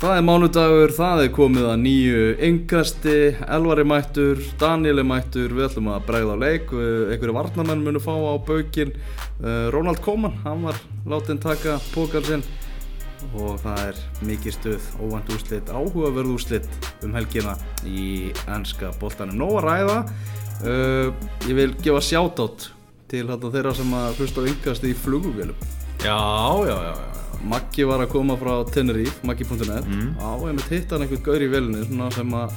Það er mánudagur, það er komið að nýju yngasti, Elvari mættur, Danieli mættur, við ætlum að bregða á leik, einhverju varnamenn munu fá á baukinn, uh, Ronald Koeman, hann var látin taka pókalsinn og það er mikið stuð, óvænt úrslitt, áhugaverð úrslitt um helgina í ennska boltanum. Nó að ræða, uh, ég vil gefa sjátátt til þeirra sem að hlusta á yngasti í flugugvelum. Já, já, já, já. Maggi var að koma frá Tenerife, maggi.net mm. á einmitt hitt hann einhvern gaur í velinu svona sem að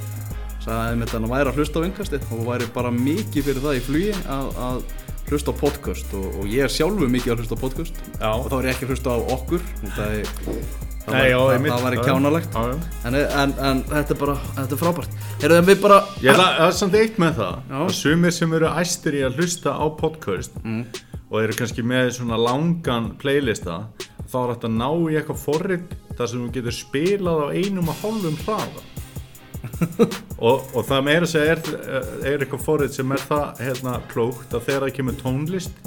sagði að hann væri að hlusta á yngasti og væri bara mikið fyrir það í flugi að, að hlusta á podcast og, og ég er sjálfu mikið að hlusta á podcast Já. og þá er ég ekki að hlusta á okkur það, er, það, Nei, já, var, einmitt. það væri Já, kjánalegt já, já. en, en, en þetta er bara, þetta er frábært Heyrðu, við bara Ég ætla að samt eitt með það Já. að sumir sem eru æstir í að hlusta á podcast og eru kannski með svona langan playlista þá er þetta að ná í eitthvað forrið þar sem þú getur spilað á einum og hálfum hraða. Og, og það meira að segja er, er eitthvað forrið sem er það hérna klókt að þegar það kemur tónlist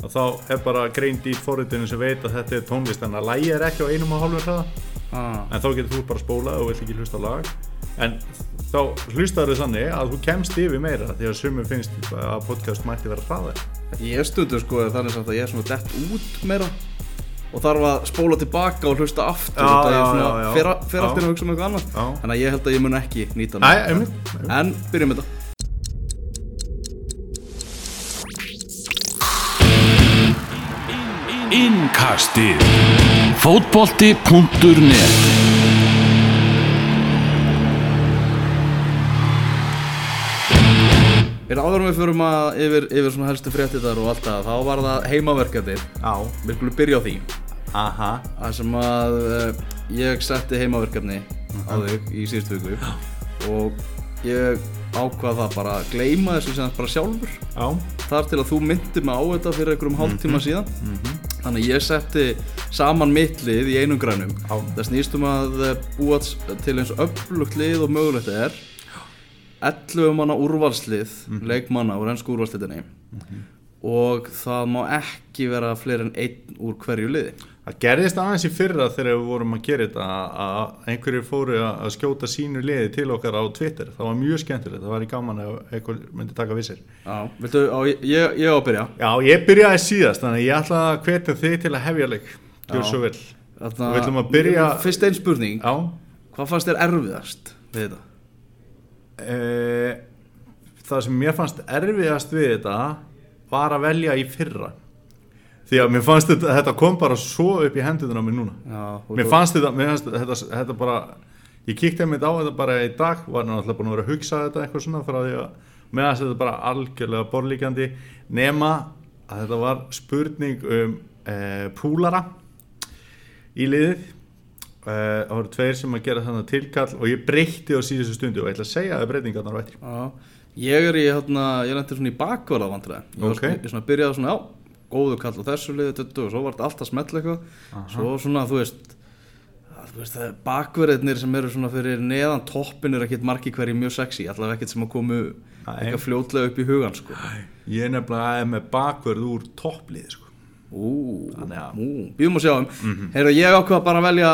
að þá er bara greind í forriðinu sem veit að þetta er tónlist en að lægi er ekki á einum og hálfum hraða. Ah, en þá getur þú bara spólað og vill ekki hlusta lag. En þá hlustar þau þannig að þú kemst yfir meira því að sumum finnst að podcast mætti vera hraðar Ég stundu sko þannig að ég er svona dett út meira og þarf að spóla tilbaka og hlusta aftur Já, þetta ég svona fer, fer aftur að hugsa um eitthvað annað. Þannig að ég held að ég mun ekki nýta einmitt. en byrjum þetta. Innkastið. Fótbolti.net Við áðurum við fyrir að yfir, yfir svona helstu fréttitar og allt það þá var það heimaverkefnir Já, við skulum byrja á því það sem að uh, ég setti heimaverkefni á þig í síðustu viku og ég ákvað það bara að gleyma þessu sem bara sjálfur. Já, þar til að þú myndir mig á þetta fyrir einhverjum hálftíma síðan. Þannig að ég setti saman mitt lið í einum grænum. Það snýst um að eh, búa til eins öflugt lið og mögulegt er. 11 manna úrvalslið leikmanna úr ennsku úrvalsliðinni og það má ekki vera fleiri en einn úr hverju liði það gerðist aðeins í fyrra þegar við vorum að gera þetta að einhverjir fóru að að skjóta sínu liði til okkar á Twitter. Það var mjög skemmtilegt, það var í gaman ef einhver myndi taka við sér. Já, viltu, á, ég, ég á að byrja. Já, ég byrjaði síðast, þannig að ég ætla að hvetja þig til að hefja leik. Gjör svo vel. Þarna, Við ætlum að byrja- Fyrst einn spurning, Já, hvað fannst þér erfiðast við þetta? e, það sem mér fannst erfiðast við þetta var að velja í fyrra því að mér fannst þetta, þetta kom bara svo upp í hendunum á mér núna. Já, mér þú- fannst þetta, mér fannst þetta, þetta bara ég kíkti einmitt á þetta bara í dag var náttúrulega búin að vera að hugsa þetta eitthvað svona frá því að fannst þetta bara algjörlega borlíkjandi nema að þetta var spurning um e, púlara í liðið. E, það voru tveir sem að gera þannig tilkall og ég breytti á síðustu stundu og ég ætla að segja að breytingarnar á eftir. Já, ég er í hérna, ég lendi svona í bakvara vandræði Ég var Ok. svona, ég svona byrjaði svona, já, góðu kall á þessu liði, tuttu og svo var þetta alltaf smell eitthvað. Svo svona, þú veist, að, þú veist það er bakverðinir sem eru svona fyrir neðan toppin er ekkert margi hverju mjög sexy Allavega ekkert sem að komu eitthvað fljótlega upp í hugan, sko. Ég er nefnilega með bakverð úr topplið sko. Ú, að- ú, býðum að sjá um mm Heyrðu, ég ákvað bara að velja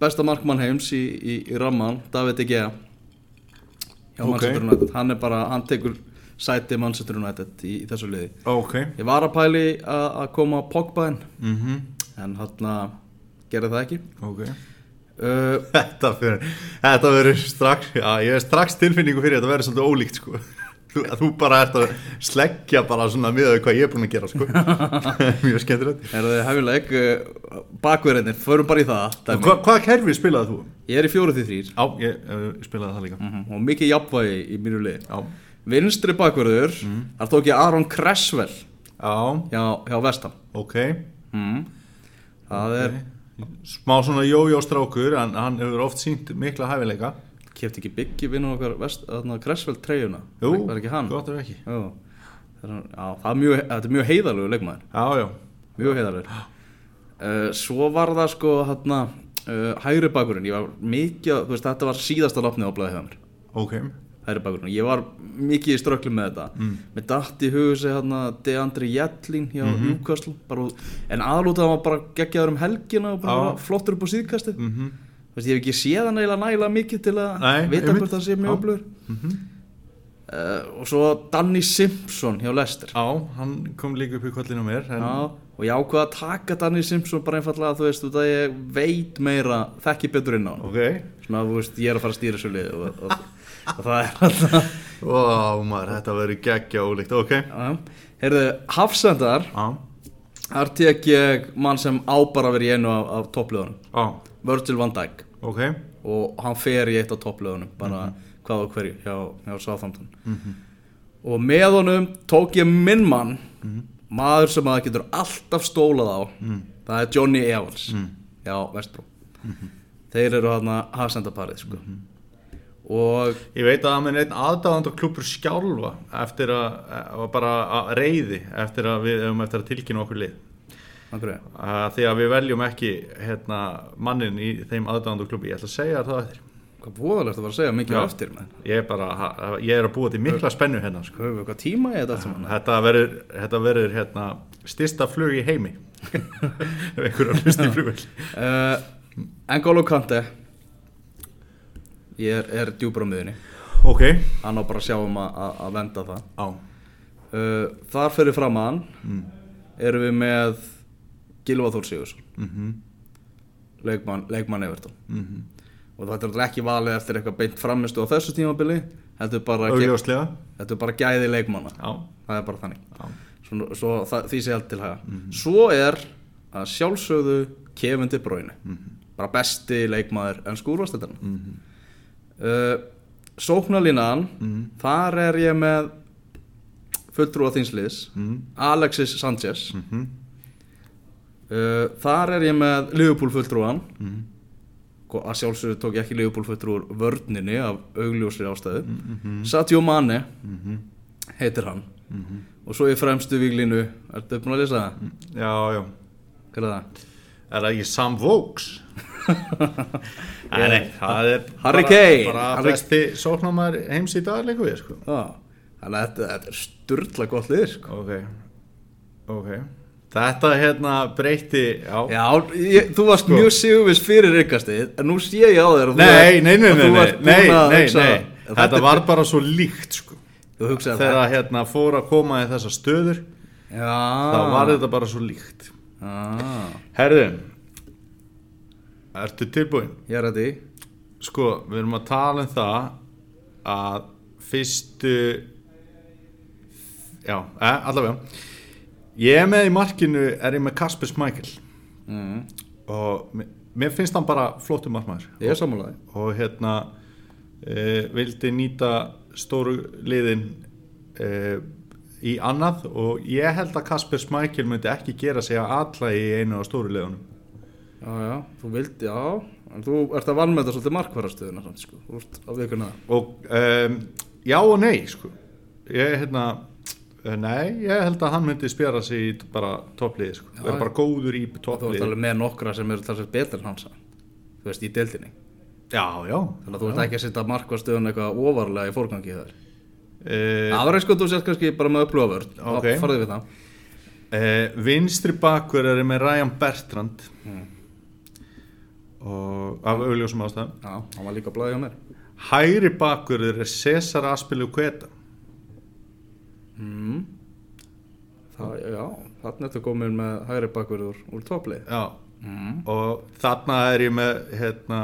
besta markmann heims í, í, í ramman, David De Gea. Hjá Ok. Manchester United. Hann er bara, hann tekur sæti Manchester United í, í þessu liði ok ég var að pæli að koma Pogba inn mm en hann gerði það ekki ok uh, Þetta verður strax, já, ég hef strax tilfinningu fyrir þetta verður svolítið ólíkt, sko. Þú, þú bara ert að sleggja bara svona við hvað ég er búin að gera, sko. Mjög skemmtilegt. er það hefjuleik uh, bakverðinir, förum bara í það. Hva, hvaða kerfi spilaði þú? ég er í fjóru því þrýr Já, ég uh, spilaði það líka. og mikið jafnvægi í mínu liði Já. Vinstri bakverður, þar tók ég Aron Cresswell Já, hjá, hjá Vestam ok. mm. það er Smá svona jójóstrákur, en hann hefur oft sínt mikla hæfileika. kefti ekki Biggi vinna okkar Cresswell treyjuna Jú, var ekki hann gott ef ekki. Jú. Er, já, það er mjög, er mjög heiðalögur leikmaður Já, já. mjög heiðalögur uh, svo var það sko hérna uh, hægri bakurinn, ég var mikið þú veist, þetta var síðasta lopnið á blæði hjá mér Ok. Hægri bakurinn, ég var mikið í ströklu með þetta. Mm. með datt í hugu sig hérna Deandri Jettlin hjá Mhm. Newcastle. Bara, út- en aðlútið hann var bara geggjaður um helgina og bara var flottur upp á síðkastið. Mm Þú veist, ég hef ekki séð hann eiginlega nægilega mikið til að Nei, vita hvort það sé mjög öflugur. Mhm. uh, og svo Danny Simpson hjá Leicester. Já, hann kom líka upp í kollinu á mér en, Já, og ég ákvað að taka Danny Simpson bara einfallega þú veist, að ég veit meira þekki betur inn á hann. Ok. Svona veist, ég er að fara að stýra svo lið og, og, og það er alltaf Vá, maður, þetta verður geggja ólíkt. Ok. Já. Heyrðu, Hafsendar Já, þar tek ég mann sem á bara að vera í einu af, af toppliðunum. Já, Virgil van Dijk. Ok. Og hann fer í eitt af toppliðunum bara hvað og hverju hjá, hjá Southampton. Og með honum tók ég minn mann maður sem að getur alltaf stólað á. Það er Johnny Evans. Já, Vestbró þeir eru hann að hafsendaparið sko. Og Ég veit að það minn einn aðdáðand klubur skjálfa eftir að, að bara að reyði eftir að við hefum eftir að tilkynna okkur lið. Því að við veljum ekki hérna, mannin í þeim aðdáðand klubi ég ætla að segja það eftir. Hvað búðalegt að vera að segja mikið eftir menn. ég er bara, ég er að búa til mikla spennu hérna sko. við eitthvað tíma í þetta þetta verður, þetta verður hérna, styrsta flug í heimi. Ef einhver er að hlusta í flugvel Uh, N'Golo Kante ég er, er djúpar á miðunni ok, hann á bara að sjá um að, að, að venda það. Á. Uh, þar fyrir fram að hann mm. erum við með Gilva Þór Sigursson Mm leikmann, leikmann Everton. -hmm. og þetta er náttúrulega ekki valið eftir eitthvað beint framistu á þessu tímabili þetta er bara, ge- augljóslega. þetta er bara gæði leikmanna. Já, það er bara þannig. Já, svo, svo það, því sé allt til haga. Svo er að sjálfsögðu Kevin De Bruyne. Bara besti leikmaður en skúrvastættarna Mhm. Uh, sóknarlínan þar er ég með fulltrúa þínsliðs Mhm. Alexis Sanchez Mhm. uh, þar er ég með Liverpool fulltrúan og að sjálfsögðu tók ég ekki Liverpool fulltrúur vörninni af augljósri ástæðu Mhm. Sadio Mane Mhm. heitir hann Mhm. og svo í fremstu viglinu ertu búin að lesa það? já, já Hvað er það? Er það ekki Sam Vokes? Nei, nei, það er Harry Kane. bara besti sóknarmar heims í dag leikur við, sko. Þannig að þetta, þetta er sturla gott lið sko. Ok, ok. Þetta hérna breyti, já. Já, ég, þú varst mjög sigurvis fyrir ykkastið en nú sé ég á þér Nei, nei, nei, nei. Þetta var bara svo líkt, sko. Þegar hérna fór að koma í þessar stöður, Já þá var þetta bara svo líkt. ah, Herðu, ertu tilbúin? Ég er að því Sko, við erum að tala um það að fyrstu já, eh, allavega. Ég er með í markinu er ég með Kasper Smækil mm. og mér- finnst hann bara flottur markmaður. Ég er sammálaði og hérna e, vildi nýta stóru liðin e, í annað. Og ég held að Kasper Smækil myndi ekki gera sig að alla í einu á stóru liðunum Já, já, þú vildi, já En þú ert að þetta svolítið markvarastöðuna samt, sko. Þú ert að vikuna það og um, já og nei sko. ég hérna eh, nei, ég held að hann myndi spjara sig í bara toppliði sko. Vera já. bara góður í Þú ert toppliði alveg með nokkra sem eru talsveit betur en hans Þú veist, í deildinni já, já Þannig að þú ert ekki að setja markvarstöðun eitthvað ofarlega í fórgangi þar Það var eins og þú sett kannski bara með upplöfavörd Ok. Farðu við það uh, vinstri bakver er með Ryan Bertrand Mm. Af augljósum ástæðum. Já, hann var líka blæðið á mér. Hægri bakver er Cesar Aspilu Kveta mm. Það, já, þarna ertu komin með hægri bakverður úr topplið já, mm. og þarna er ég með hérna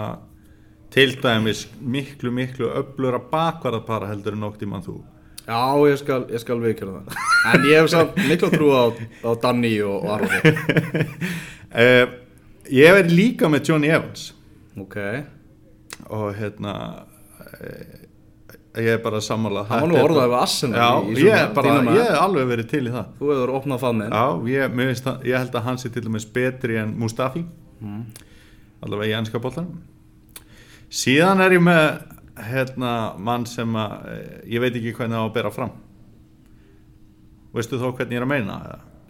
til dæmis miklu miklu öflura bakvarðapara heldur en nokt í mann þú. Já, ég skal, ég skal veikjara það. En ég hef samt miklu trú á, á Danny og, og Arvi uh, ég er líka með Johnny Evans. Ok, og hérna uh, ég er bara sammála. Það var nú orðað í, í ég, er er alveg verið til í það. Þú hefur opnað já, ég, ég held að hann sé til dæmis betri en Mustafi. Mm. allavega í ennska boltan síðan er ég með hérna mann sem að eh, ég veit ekki hvernig það á að bera fram. Veistu þó hvernig ég er að meina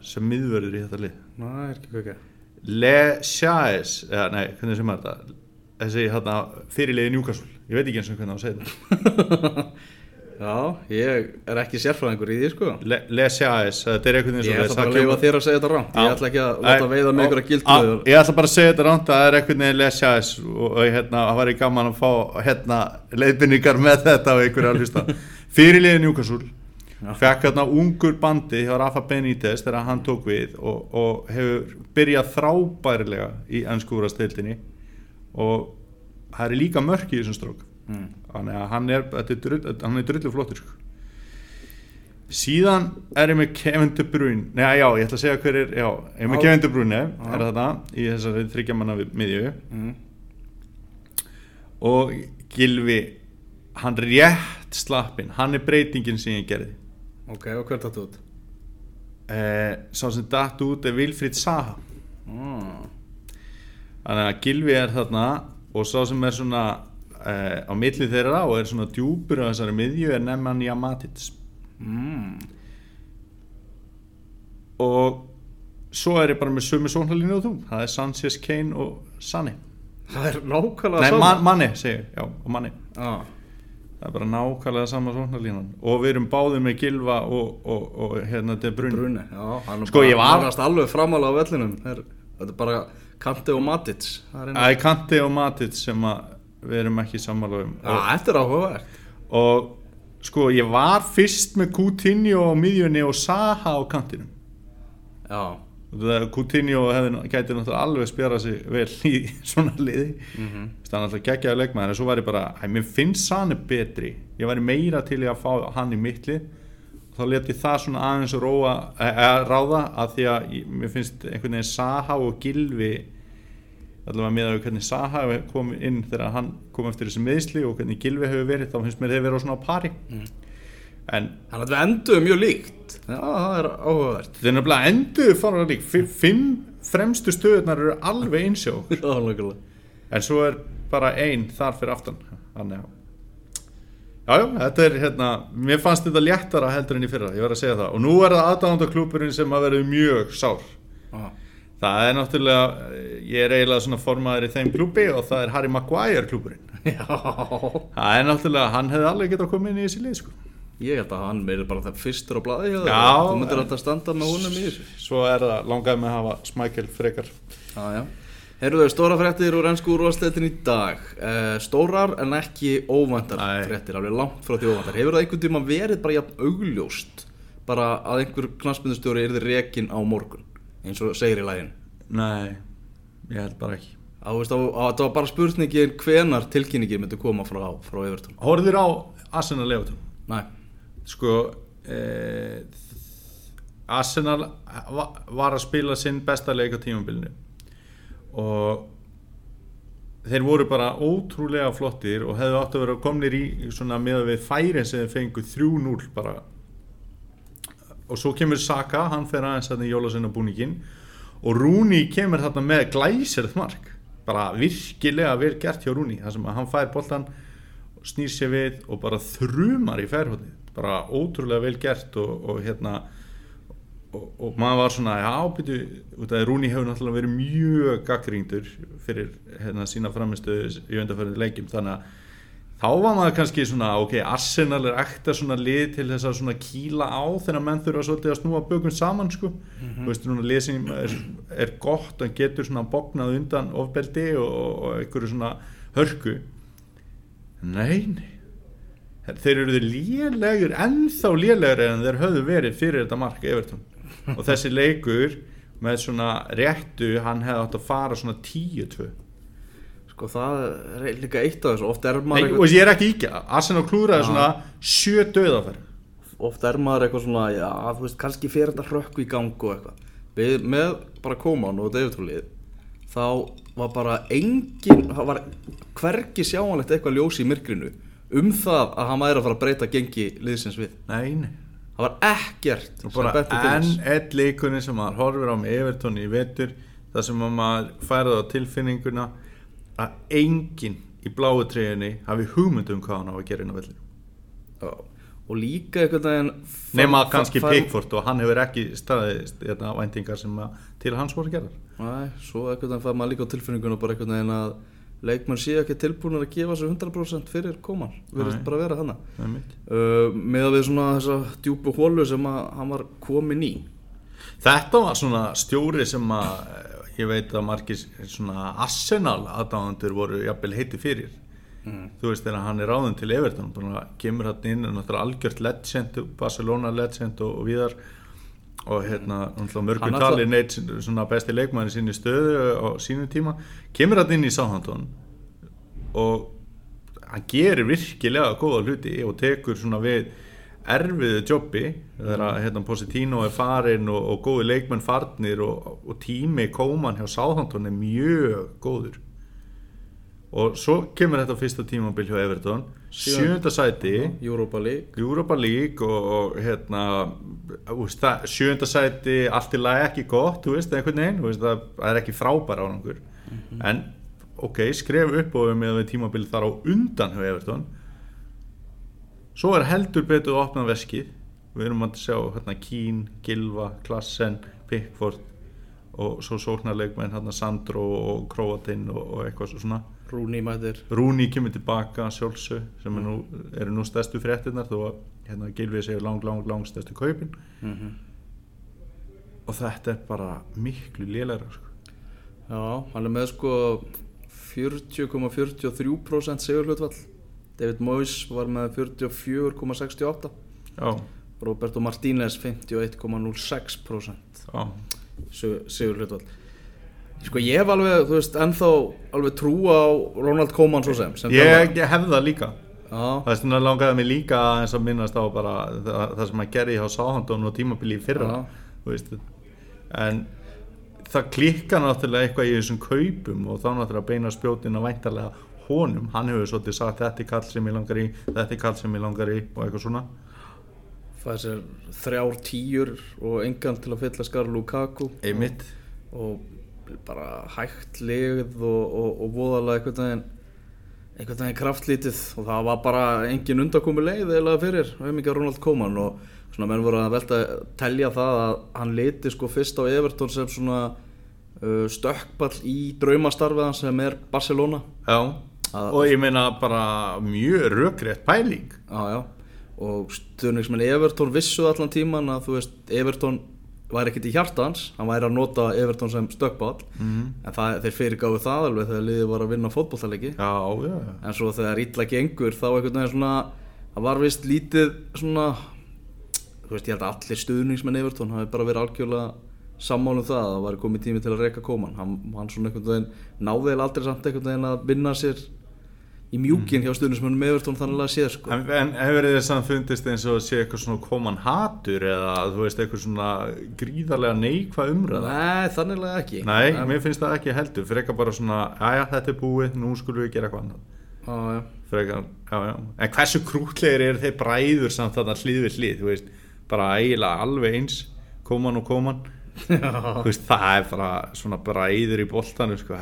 sem miðverður í þetta lið. Næ, er ekki ekki Le Chais eða nei, hvernig sem er þetta? Þessi hérna fyrirliði Newcastle. Ég veit ekki eins og hvernig það á að segja þetta. Já, ég er ekki sérfræðingur í því sko. Le, Lesiaes, þetta er einhvern veginn Ég svo ætla bara að leifa þér að segja þetta rámt Ég ætla ekki að láta veiða með ykkur að á, gildu Ég ætla bara að segja þetta ránt að það er veginn Lesiaes og, og hérna, það væri gaman að fá hérna, leiðbynningar með þetta og einhverja að hlusta. Fyrirliðin Newcastle fekk hérna ungur bandi hjá Rafa Benítez þegar hann tók við og, og hefur byrjað þrábærilega í ennskúrastildinni og það er líka mörk í þessum strók Mm. þannig að hann er, er, er drullu flottur sko. síðan er ég með Kevin De Bruyne Nei, já, ég ætla að segja hver er já, ég er með Já. Kevin De Bruyne, er þetta í þessari þryggjamanna miðju mm. og Gilvi hann rétt slappin hann er breytingin sem ég gerði Ok, og hvert áttu út? eh, sá sem datt út er Vilfríð Saha Mm. þannig að Gilvi er þarna og sá sem er svona eh, á milli þeirra og er svona djúpur á þessari miðju er Nemanja Matic Mm. og svo er ég bara með sömu sónalínu og þú það er Sanchez, Kane og Sani Það er nákvæmlega nei, man, Manni segi, ég, já, og Manni ah. Það er bara nákvæmlega sama sónalínan og við erum báðið með Gilva og, og, og hérna De Bruyne. Bruni, já, hann er Sko, var- alveg framála á vellinum. Þetta er bara Kante og Matic. Það er Það er Kanti og Matic sem við erum ekki sammála um. Þetta er áhugavert. Og sko ég var fyrst með Coutinho á miðjunni og Saha á kantinum. Já, Það- Coutinho hefði, gæti náttúrulega alveg spjara sig vel í svona liði. Mm -hmm. það er náttúrulega geggjaði leikmaður en svo var ég bara, hæ, mér finnst Sane betri. Ég væri meira til í að fá hann í mittli þá leti það svona aðeins róa, e, e, ráða að því að ég, mér finnst einhvern veginn Saha og Gilvi allavega með að hvernig Saha kom inn þegar hann kom eftir þessi meðsli og hvernig Gilvi hefur verið þá finnst mér þeir svona á pari en Þannig að við enduðum mjög líkt. Já, það er áhugavert. Þeir nefnilega endur fara lík Fi- fimm fremstu stöðunar eru alveg einsjó en svo er bara ein þar fyrir aftan. Þannig að Já, já, þetta er hérna, mér fannst þetta léttara heldur en í fyrra, ég verð að segja það. Og nú er það aðdánandaklúpurinn sem að verður mjög sár. Ah. það er náttúrulega, ég er eiginlega svona formaður í þeim klúbi og það er Harry Maguire klúpurinn Já. Það er náttúrulega, hann hefði alveg getað að koma inn í þessi lið sko. Ég held að hann meiri bara það fyrstur á þér. Já, Þú myndir alltaf standa með honum í þessu. svo er það langaði með að hafa smækjel frekar. Já, já. Heyrðu, stóra fréttir úr ennsku úrvarsleitin í dag. Uh, Stórar en ekki óvæntar Nei. fréttir, alveg langt frá því óvæntar. Hefur það einhvern tíma verið bara jafn augljóst bara að einhver knansmyndustjóri yrði rekin á morgun eins og segir í lægin Nei, ég held bara ekki. Það var bara spurningin hvenar tilkynningin myndi koma frá, frá Evertón Horfðir á Arsenal Leotum Næ, sko eh, Arsenal va- var að spila sinn besta leik á tímabilinu. Og þeir voru bara ótrúlega flottir og hefðu átt að vera komnir í svona með við færin sem þeir fengu 3-0 bara. Og svo kemur Saka, hann fer aðeins þarna í jólasinna búningin og Rúni kemur þarna með glæsirð mark. Bara virkilega vel gert hjá Rúni þar sem að hann fær boltan snýr sér við og bara þrumar í færhóttið bara ótrúlega vel gert og, og hérna og, og maður var svona, býtu út af því Rúni hefur náttúrulega verið mjög gaggríndur fyrir hérna sína framistöðu í undarfærið leikjum þannig að þá var maður kannski svona, ok, Arsenal er ekta svona lið til þess að svona kýla á þegar menn þurfa svolítið að snúa bökum saman sko, þú veist, núna sem er, er gott, hann getur svona bóknað undan ofbeldi og, og, og einhverju svona hörku. Nei, nei þeir eru lélegur, ennþá lélegur en þeir höfðu verið fyrir þetta mark Everton. Og þessi leikur með svona réttu hann hefði átt að fara svona 10-2 sko það er líka eitt af þessu. Oft er Nei, maður, og ég er ekki íkja, Arsenal klúraði svona sjö döðaferð eitthvað, oft er maður eitthvað svona Já, þú veist, kannski fyrir þetta hrökku í gang og eitthvað. Við, Með bara Koman og Davidhólið Þá var bara engin Það var hvergi sjáanlegt eitthvað ljós í myrkrinu Um það að hann væri að fara að breyta gengi liðsins við Nei, nei Það var ekkert þess. einn leikunni sem maður horfir á með Everton í vetur þar sem að maður færði á tilfinninguna að enginn í bláu treyjunni hafi hugmynd um hvað hann á að gera inn á vellinu. Og líka einhvern veginn nema kannski Pickford og hann hefur ekki staðist þetta væntingar sem til hans voru gerðar Næ, svo einhvern veginn fær maður líka á tilfinninguna bara einhvern veginn að leikmenn sé ekki tilbúinir að gefa sér 100% fyrir koman, verðist bara vera þannig. Uh, með að við svona þessa djúpu hólu sem að hann var komin í. Þetta var svona stjóri sem að eh, ég veit að margir svona Arsenal aðdáðandur voru jafnvel heiti fyrir. Þú veist þegar hann er ráðin til Everton kemur hann inn og náttúrulega algjört legend, Barcelona legend og, og viðar og hérna Hann tali neitt svona besti leikmæri sinni stöðu á sínum tíma. Kemur hann inn í Southampton og hann gerir virkilega góða hluti og tekur svona við erfiðu jobbi þegar að hérna, Positino er farin og, og góði leikmenn farnir og, og tími kóman hjá Southampton er mjög góður og svo kemur þetta fyrsta tímabil hjá Everton. Sjönda sæti. Europa League. Europa League og, og hérna sjönda sæti allt í lagi ekki gott, veist, veginn. Veist, það, er ekki frábær árangur. En ok, skref upp og með við tímabil þar á undan hjá Everton. Svo er heldur betur að opna veskið. Við erum að sjá hérna Kín, Gilva, Klassen Pickford og svo sóknarleikmenn hérna Sandro og Kroatin og, og eitthvað svo svona Rúni mætir. Rúni kemur tilbaka sjálfsög sem er nú, eru nú stærstu fréttinnar þó að hérna Gilvið segir lang, lang, lang stærstu kaupin. Og þetta er bara miklu lélæra sko. Já, hann er með sko 40,43% sigurhlutvall David Moyes var með 44,68 já, Roberto Martínez 51,06% já, sigurhlutvall Sko ég hef alveg, þú veist, ennþá alveg trú á Ronald Koeman svo sem, sem ég, ég hef það líka. Já, það er svona langaði mig líka eins að minnast á bara það, það sem að gerði hjá Sáhandón og tímabili í fyrra þú veist. En það klikka náttúrulega eitthvað í þessum kaupum og þá náttúrulega beina spjótin að væntarlega honum, hann hefur svolítið sagt þetta er kall sem ég langar í, þetta er kall sem ég langar í og eitthvað svona. Það sér þrjár tíur og engan til að fylla skar Lukaku. Einmitt. Og bara hægt ligð og, og, og voðalega einhvern veginn einhvern veginn kraftlítið. Og það var bara engin undakomi leið eða fyrir auðvitað Ronald Koeman. Og svona menn voru að velta telja það að hann liti sko fyrst á Everton sem svona uh, stökkball í draumastarfiðan sem er Barcelona. Já, Að- og ég meina bara mjög rökrétt pæling. Já, já. og stuðningsmenn Everton vissu allan tíman að þú veist Everton væri ekkert í hjarta hans. Hann væri að nota Everton sem stökkball. Mm. en það, þeir fyrirgáðu það alveg þegar liðið var að vinna já en svo þegar illa gengur þá einhvern veginn svona það var vist lítið svona þú veist ég held að allir stuðningsmenn Everton hafi bara verið algjörlega sammála um það að það var komið tími til að reyka koman hann, hann svona einhvern veginn náði eða aldrei samt einhvern veginn að vinna sér í mjúkin hjá stuðningsmennum Everton þannig að séð sko. En, en hefur þið samt fundist eins og sé eitthvað svona koman hatur eða þú veist eitthvað svona gríðarlega neikvað umræða? Nei, þannig ekki. Nei, en, mér finnst það ekki heldur, frekar bara svona, aðja þetta er búið, nú skulum við gera eitthvað á, já. Frekar, já, já. En hversu krútlegir eru þeir bræður samt þarna hlið við hlið, þú veist, bara eiginlega alveg eins, koman og koman. Veist, það er bara svona bræður í boltanu, sko,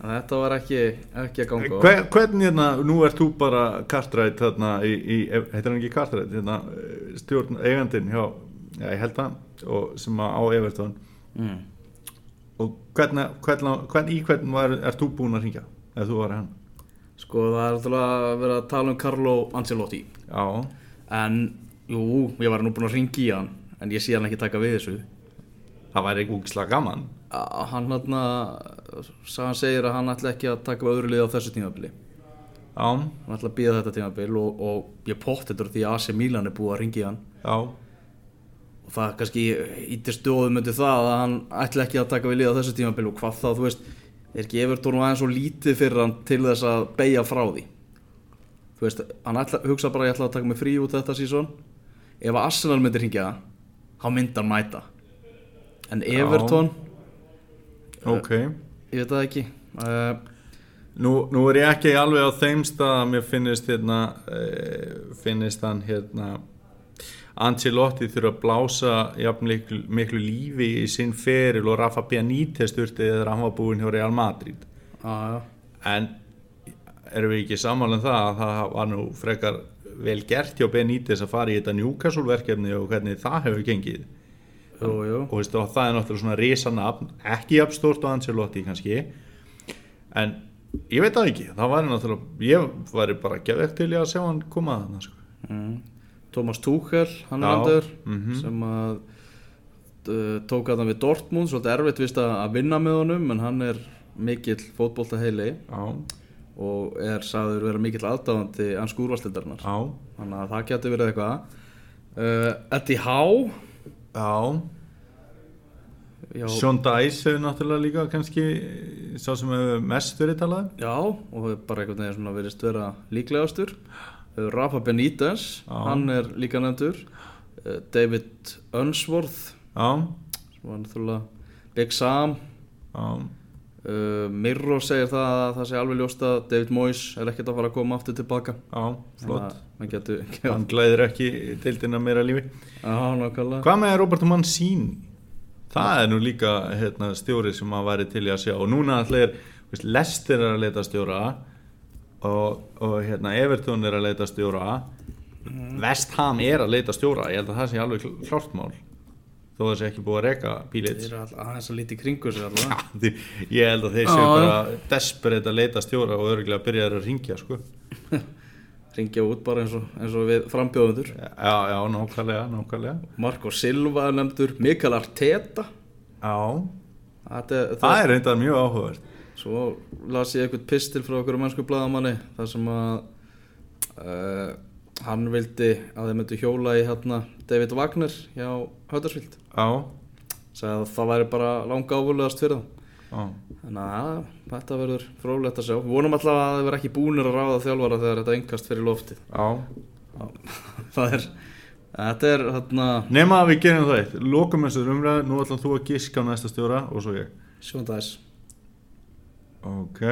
þetta er var ekki, ekki að ganga. Hver, hvernig hérna, nú ert þú bara kartrætt þarna í, í heitir hann ekki kartrætt, hérna, stjórn eigandinn hjá, já, ég held það, og sem að á Evertón. mm. Og hvernig, hvernig, hvernig í hvern ert þú búinn að ringja ef þú var hann? Sko það er alltaf að vera að tala um Carlo Ancelotti Já, En, jú, ég var nú búinn að ringi í hann En ég sé hann ekki taka við þessu það væri úgislega gaman. Hann hann hann segir að hann ætla ekki að taka við öðru lið á þessu tímabili. Já, Hann ætla að býða þetta tímabil og, og ég pott þetta því að AC Milan er búið að ringi hann. Já, og það kannski ítir stöðum undir það að hann ætla ekki að taka við lið á þessu tímabil og hvað þá, þú veist, er ekki Everton aðeins svo lítið fyrir hann til þess að beigja frá því? Þú veist, hann ætla, hugsa bara ég ætla að taka mig frí út þetta sísón ef að Arsenal myndir hringja þá myndi hann mæta. En Everton, ok. ég veit það ekki uh, Nú, nú er ég ekki alveg á þeim stað að mér finnist hérna, uh, finnist hann hérna, Ancelotti þurfa að blása jafn miklu, miklu lífi í sinn feril og Rafa Benítez þurfti þegar hann var búinn hjá Real Madrid. að, En erum við ekki sammála um það að það var nú frekar vel gert hjá Benítez að fara í þetta Newcastle verkefni og hvernig það hefur gengið. Jú, jú og, veist, og það er náttúrulega svona risanafn ekki jafn stort á Ancelotti kannski en ég veit það ekki. Það væri náttúrulega, ég væri bara gefið til ég að sjá hann koma að það sko. mm. Thomas Tuchel, hann er Já, andur mhm. sem að uh, tók að hann við Dortmund svolítið erfitt vist að vinna með honum en hann er mikill fótbolta heili já, og er sagður vera mikill aðdáðandi ansku úrvarslindarinnar já, þannig að það getur verið eitthvað. Uh, Eddie Howe já. Sean Dice hefur náttúrulega líka kannski sá sem hefur mest verið talað um. já, og bara einhvern veginn svona verist vera líklegastur. Rafa Benítez, Já. hann er líka nefndur. Uh, David Unsworth já, sem var náttúrulega Big Sam. Já, uh, Mirro segir það að það sé alveg ljóst að David Moyes er ekkert að fara að koma aftur tilbaka. Já, flott. Getur hann glæðir ekki deildina meira lífi. Já, nákvæmlega. Hvað með Roberto Mancini? Það er nú líka hérna, stjóri sem að væri til í að sjá. Og núna allir, Lester er að leita stjóra og, og hérna, Everton er að leita stjóra. West Ham er að leita stjóra. Ég held að það sé alveg kl- klárt mál þó það sé ekki búið að reka bílit Þeir eru alltaf aðeins að líti kringu sig allavega. Ég held að þeir séu bara desperate að leita stjóra og örgulega byrjaður að ringja sko. Ringja út bara eins og, eins og við frambjóðundur já, já, nákvæmlega, nákvæmlega. Marco Silva nefndur Mikael Arteta. Já, Þetta, er- það er reyndar mjög áhugavert. Svo las ég eitthvað pistil frá okkur mannsku bladamanni þar sem að uh, hann vildi að þeir myndu hjóla í hérna David Wagner hjá að það væri bara langa ávulegast fyrir það já. Þannig að ja, þetta verður frólægt að sjá. Við vonum alltaf að þeir verður ekki búnir að ráða þjálfara þegar þetta engast fyrir loftið. Já, það er þetta er hérna nema að við gerum það eitt. Lokum þessar umræðu, nú ætlum þú að giska á næsta stjóra og svo ég. Sjóndæs Ok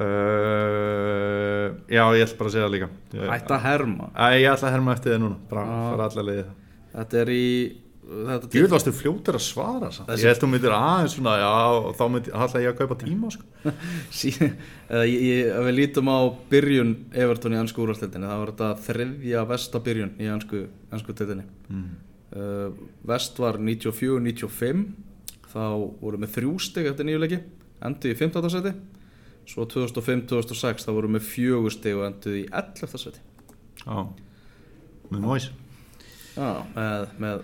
uh, Já, ég ætla bara að segja það líka ég, hætta að herma Æ, ég ætla að herma eftir þið núna Bara Já. fara allar leiði þetta er í þetta Ég vil varstu fljótur að svara samt. Þessi- Ég held þú myndir aðeins svona Já, og þá ætla ég að kaupa tíma sko. Sí, eða ég, við lítum á byrjun Everton í ansku úrvastildinni það var þetta þriðja vesta byrjun í ansku, ansku tildinni mm. uh, vest var 94-95 þá voru með þrjú stig eftir nýju leiki endur í 15. seti svo 2005-2006 þá voru með fjögur stig og endur í 11. seti Já, með móis Já, með, með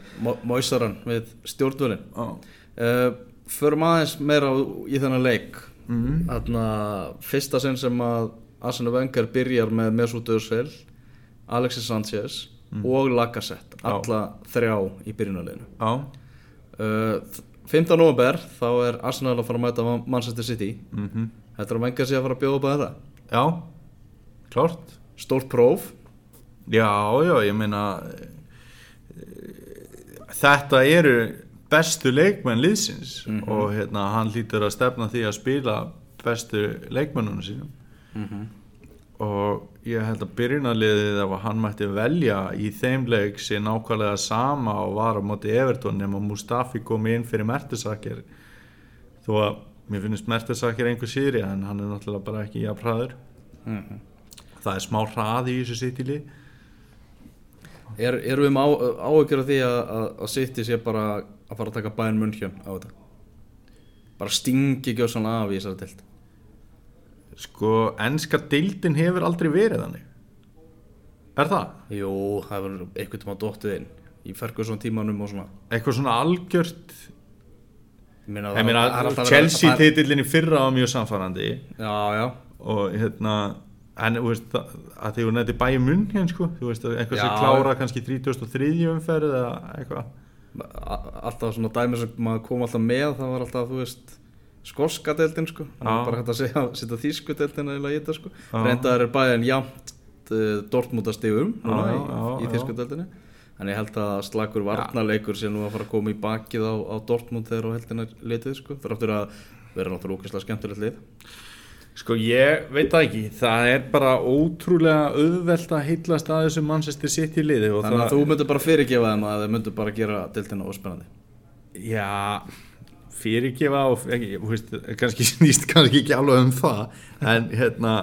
Moisaran við stjórnvölin uh, förum aðeins meira á- í þennan leik. Mm. Þarna, fyrsta sinn sem að Arsene Wenger byrjar með Mesut Özil Alexis Sanchez og Lacazette, alla þrjá í byrjunarleginu já, uh, 15. november þá er Arsenal að fara að mæta Manchester City. Mm Þetta er að Wenger sé að fara að bjóða upp að þetta? Já. Klárt. Stórt próf? Já, já, ég meina þetta eru bestu leikmenn liðsins og hérna, hann lítur að stefna því að spila bestu leikmennunum sínum. Og ég held að byrjunarliðið ef hann mætti velja í þeim leik sé nákvæmlega sama og var á móti Everton nema Mustafi komi inn fyrir Mertesaker þó að mér finnst Mertesaker einhver síðri en hann er náttúrulega bara ekki jafnræður það er smá hraði í þessu sitili er, Erum við með á, áhyggjur af því að, að, að City sé bara að fara að taka bæinn munnkjön á þetta? Bara stingi ekki á svona af í þessari dild Sko, enska deildin hefur aldrei verið þannig. Er það? Jú, það verður einhvern tíma dottið inn. Í Ferguson tímanum og svona. Eitthvað svona algjört meina, Ég meina, það Chelsea það- titillin í fyrra var mjög samfærandi Já, já. Og hérna en þú veist það- að því hún nefndi bæði munn hérna sko, þú veist eitthvað sem klára kannski 33. umferð eða eitthvað. Alltaf svona dæmi sem maður kom alltaf með það var alltaf, þú veist skorska deildin sko, það bara hægt að segja setja þýsku deildin eða í þetta sko. Reyndaður er bæðin núna Já, í, þýsku deildinni en ég held að slagur varnarleikur sé nú að fara að koma í bakið á, á Dortmund þegar á heldina litið sko, þráttur að vera náttúrulega ókvæslega skemmtilegt lið. Sko ég veit það ekki, það er bara ótrúlega auðvelt að heillast að þessu Manchester City liði og þannig það, að þú myndir bara fyrirgefa þeim að þeir myndir bara gera deildina óspennandi. Já, fyrirgefa og ekki, þú veist, kannski snýst kannski ekki alveg um það en hérna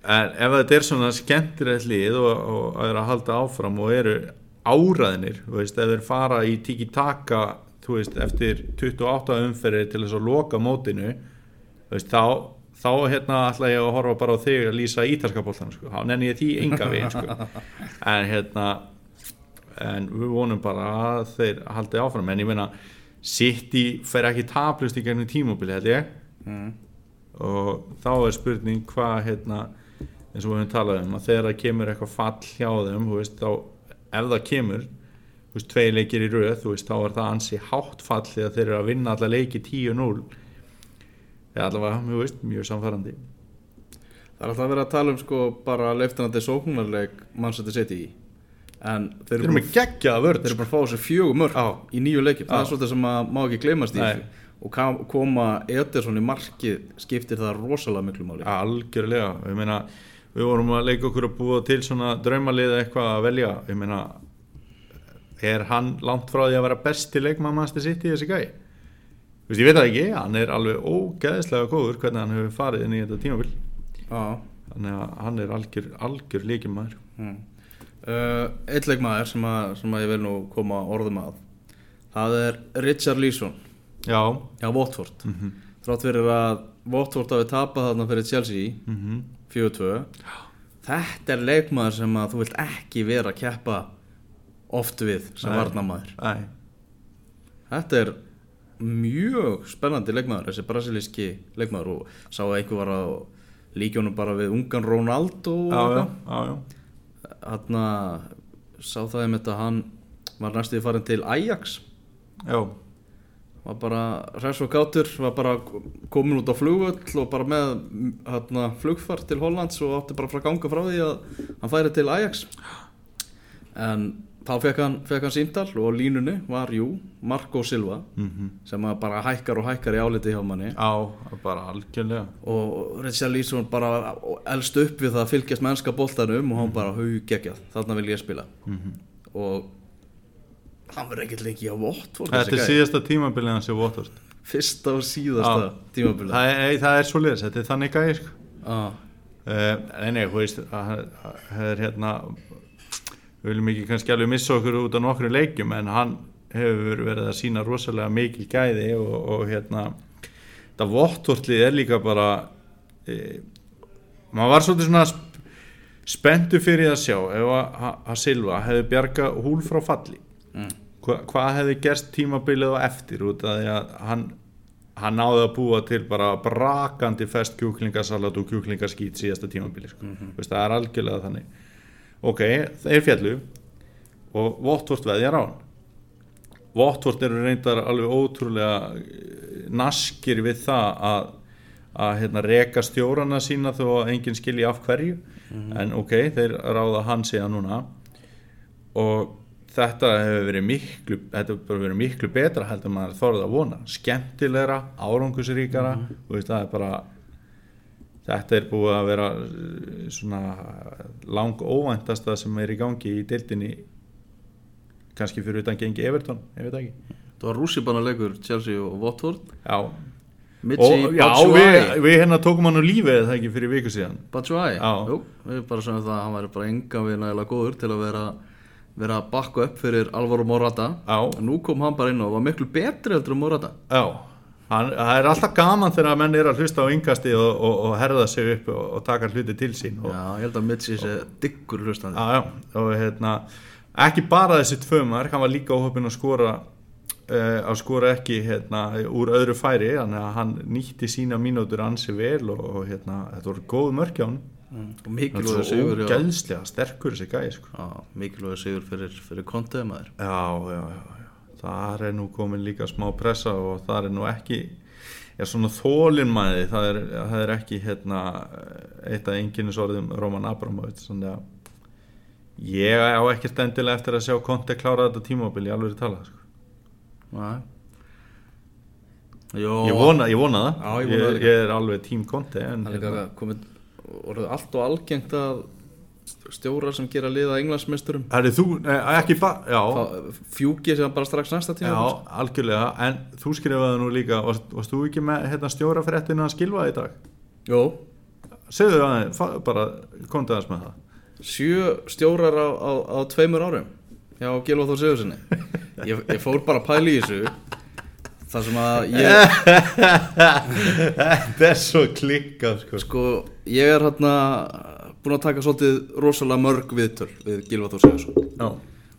en ef þetta er svona skemmtilegt lið og, og að er að halda áfram og eru áraðinir, veist, ef þeir fara í tiki-taka, eftir 28 umferði til þess að loka mótinu veist, þá, þá hérna ætla ég að horfa bara á þig að lýsa ítalska bóltan sko. þá nenni ég því enga veginn sko. en hérna en við vonum bara að þeir haldi áfram en ég meina City fer ekki taplust í gennum tímubili held ég mm. og þá er spurning hvað hérna eins og við höfum talað um að þegar það kemur eitthvað fall hjá þeim veist, þá, ef það kemur þú veist, tvei leikir í röð þú veist, þá er það ansi hátt fall þegar þeir eru að vinna alla leiki 10-0 eða allavega, þú veist, mjög samfærandi Það er alltaf að vera að tala um sko bara leiftinandi sóknarleik mannsætti setja í. En þeir eru bara, með geggjaða vörð þeir eru bara að fá þessi fjögur mörg Já. í nýju leikjum, það er svolítið sem að má ekki gleymast í þessu. Og koma Ederson í markið skiptir það rosalega miklu máli. Algjörlega, ég meina við vorum að leika okkur að búa til svona draumalið eitthvað að velja, ég meina er hann langt frá því að vera besti leikmann sitt í þessi gæi? Þú veist, ég veit það ekki, hann er alveg ógeðslega góður hvernig hann hefur farið inn í þetta tímabil. Já. Þannig að hann er algjör, algjör leikimæður mm. uh, Eitt leikmaður sem sem að ég vil nú koma orðum að það er Richard Leeson. Já, hjá Watford. Mhm, þrátt fyrir að Watford hafi tapað þarna fyrir Chelsea mhm 4-2 þetta er leikmaður sem að þú vilt ekki vera að keppa oft við sem Æ, þetta er mjög spennandi leikmaður þessi brasilíski leikmaður og sá að einhver var að líkjónum bara við ungan Ronaldo hann sá það einmitt að hann var næstuði farin til Ajax. Já, var bara hress og gátur var bara komin út á flugvöll og bara með hérna, flugfar til Hollands og átti bara frá ganga frá því að hann færi til Ajax. En þá fekk hann, fekk hann símdal og línunni var jú Marco Silva mhm. sem að bara hækkar og hækkar í áliti hjá manni. Á, bara algjörlega. Og Richard Leeson bara elst upp við það að fylgjast mennska boltanum og hann bara hau geggjað, þarna vil ég spila. Mhm. Og hann verður ekkert lengi á Watford Þetta er síðasta tímabilið hans í Watford fyrsta og síðasta Já. tímabili það er, það er svo liðs, þetta er þannig gæði sko. ah. uh, Nei, nei, þú veist að það er hérna við viljum ekki kannski alveg missa okkur út á nokkru leikjum en hann hefur verið að sína rosalega mikil gæði og, og hérna þetta vottortlið er líka bara e, maður var svolítið svona sp spenntu fyrir að sjá ef að, að Silva hefði bjarga húl frá falli mm. Hva, hvað hefði gerst tímabilið á eftir út af því að hann hann náði að búa til bara brakandi fest kjúklingasalat og kjúklingaskít síðasta tímabili sko. Mhm. Veist, það er algjörlega þannig ok, þeir fjallu og Votvort veðjar á hann Votvort eru reyndar alveg ótrúlega eh, naskir við það að að hérna, reka stjórana sína þó að enginn skilji af hverju en ok, þeir ráða hann síðan núna og þetta hefur verið miklu þetta hefur verið miklu betra heldur maður þorðið að vona. Skemmtilegra, árangusríkara mm -hmm. veist, það er bara þetta er búið að vera eh, svona lang óvæntasta sem er í gangi í deildinni kannski fyrir utan gengi Everton, það ekki. Það var rússipanna leikur Chelsea og Watford. Já, Michi og já, við, við hérna tókum hann úr lífið eða ekki fyrir viku síðan? Batshuayi, jú, við bara sögum það að hann væri bara enga við nægilega góður til að vera vera að bakka upp fyrir Alvaro Morata. Já, en nú kom hann bara inn og var miklu betri heldur en Morata. Já. Hann, það er alltaf gaman þegar menn er að hlusta á yngasti og, og, og herða sig upp og, og taka hluti til sín og, já, ég held að Michi sé diggur hlustandi. Já, já, og hérna ekki bara þessi tvö mark, hann var líka óhöfin að skora uh, að skora ekki hérna, úr öðru færi þannig að hann nýtti sína mínútur ansi vel og, og hérna, þetta voru góð hann Mm. og mikilvægur sigur hjá- ógæðslega sterkur þessi gæði sko. Mikilvægur sigur fyrir, fyrir kontið maður. Já, já, já, já. Þar er nú komin líka smá pressa og það er nú ekki já, svona þólinmæði það er, það er ekki hérna eitt af enginnisorðum Roman Abramovic þannig að ég á ekkert endilega eftir að sjá Conte klára þetta tímabil í alveg tala sko. Ég, vona, ég vona það. Já, ég vona það ég, ég er alveg tím Conte en, Það er líka komið orðið allt og algengt að stjórar sem gera liða englandsmeisturum. Herri, þú, nei, ekki bara já, fjúki sem bara strax næsta tíma já, algjörlega en þú skrifaði nú líka varst, varst þú ekki með hérna, stjóra fréttinu að skilfa í dag? Jó, segðu fa- bara komdu aðeins með það. Sjö stjórar á, á, á tveimur árum hjá Gilva Þór Sigurssoni ég, ég fór bara að pæla í þessu það sem að ég Þetta er svo klikkað sko. Sko, ég er hérna búin að taka svolítið rosalega mörg viðtöl við Gilva Þór Sigursson Já,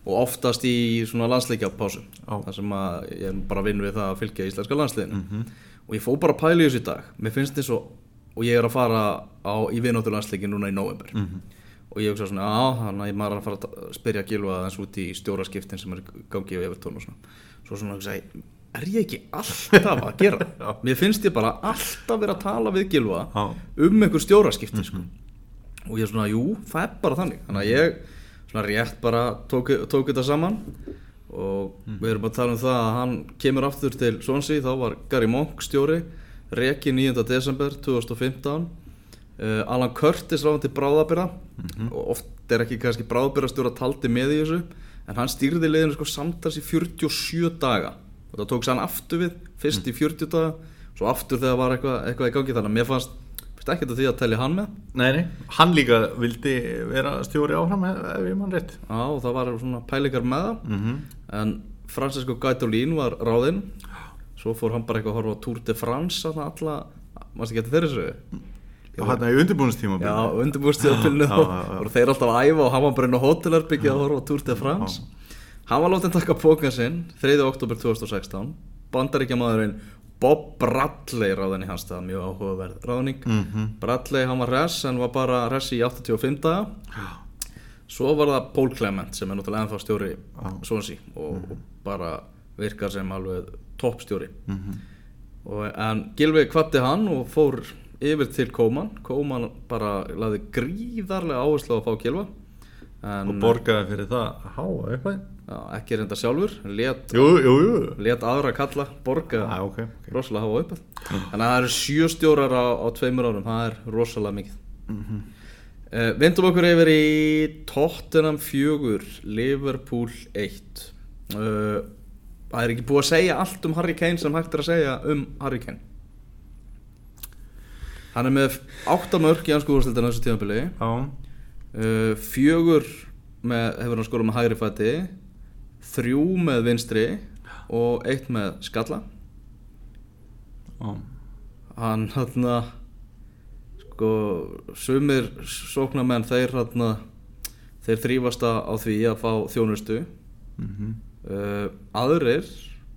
og oftast í svona landsleikja pásu Já. þar sem að ég er bara að vinna við það að fylgja íslenska landsliðinu. Og ég fó bara að pæla í þessu í dag. Mér finnst eins og, og ég er að fara á, í vináttur landsleiki núna í november og ég hugsa svona, já, þannig að ég maður er að fara að spyrja Gilva aðeins út í stjóraskiptin sem er í gangi á Evertón og svona. Svo svona er ég ekki alltaf að gera mér finnst ég bara alltaf vera að tala við Gilva um einhver stjóraskipti sko. og ég er svona, jú, það er bara þannig. Þannig að ég svona rétt bara tók, tók þetta saman og við erum að tala um það að hann kemur aftur til Swansea, þá var Gary Monk stjóri reki 9. desember 2015 uh, Alan Curtis ráðan til bráðabyrra og oft er ekki kannski bráðabyrrastjóra taldi með í þessu en hann stýrði liðinu sko samtals í 47 daga og það tók sér hann aftur við fyrst í 40 daga svo aftur þegar var eitthvað, eitthvað í gangi. Þannig að mér fannst ekkert að því að telja hann með. Nei, nei, hann líka vildi vera stjóri áfram ef ég mann rétt. Já, og það var svona pælingar með það. Mhm. en Francisco Gaitolín var ráðinn. Svo fór hann bara eitthvað að horfa á Tour de France þarna alla, mannstu ekki eftir þeirri sögu? Og hann er í undirbúinustíma Já, Já, og þeir alltaf að æfa og hann var bara inn á hótelherbyggja að horfa á Tour de France Hann var látið taka pókan sinn 3. oktober 2016 Bandaríkja maðurinn Bob Bradley ráðin í hans stað, mjög áhugaverð ráðning. Mhm. Bradley, hann var res en var bara res í 85 daga. Svo var það Paul Clement sem er náttúrulega ennþá stjóri Swansea og, og bara virkar sem alveg toppstjóri. Og, en Gilvi kvatti hann og fór yfir til Kóman Kóman bara laði gríðarlega áherslu á að fá Gilva en og borgaði fyrir það háa eitthvað já, ekki reynda sjálfur let, Jú, jú, jú. let aðra kalla borga Já, ok, ok. rosalega hafa uppað þannig að það eru sjö stjórar á, á tveimur árum það er rosalega mikið. Mm vindum okkur yfir í Tottenham 4 Liverpool 1 uh, það er ekki búið að segja allt um Harry Kane sem hægt er að segja um Harry Kane. Hann er með 8 mörg í anskúrastildina þessu tímabili. Já, uh, fjögur með, hefur hann skorað með hægri fæti þrjú með vinstri og eitt með skalla. Já hann hann sko sumir sóknarmenn þeir hann þeir þrýfast á því að fá þjónustu. Mhm. uh, aðrir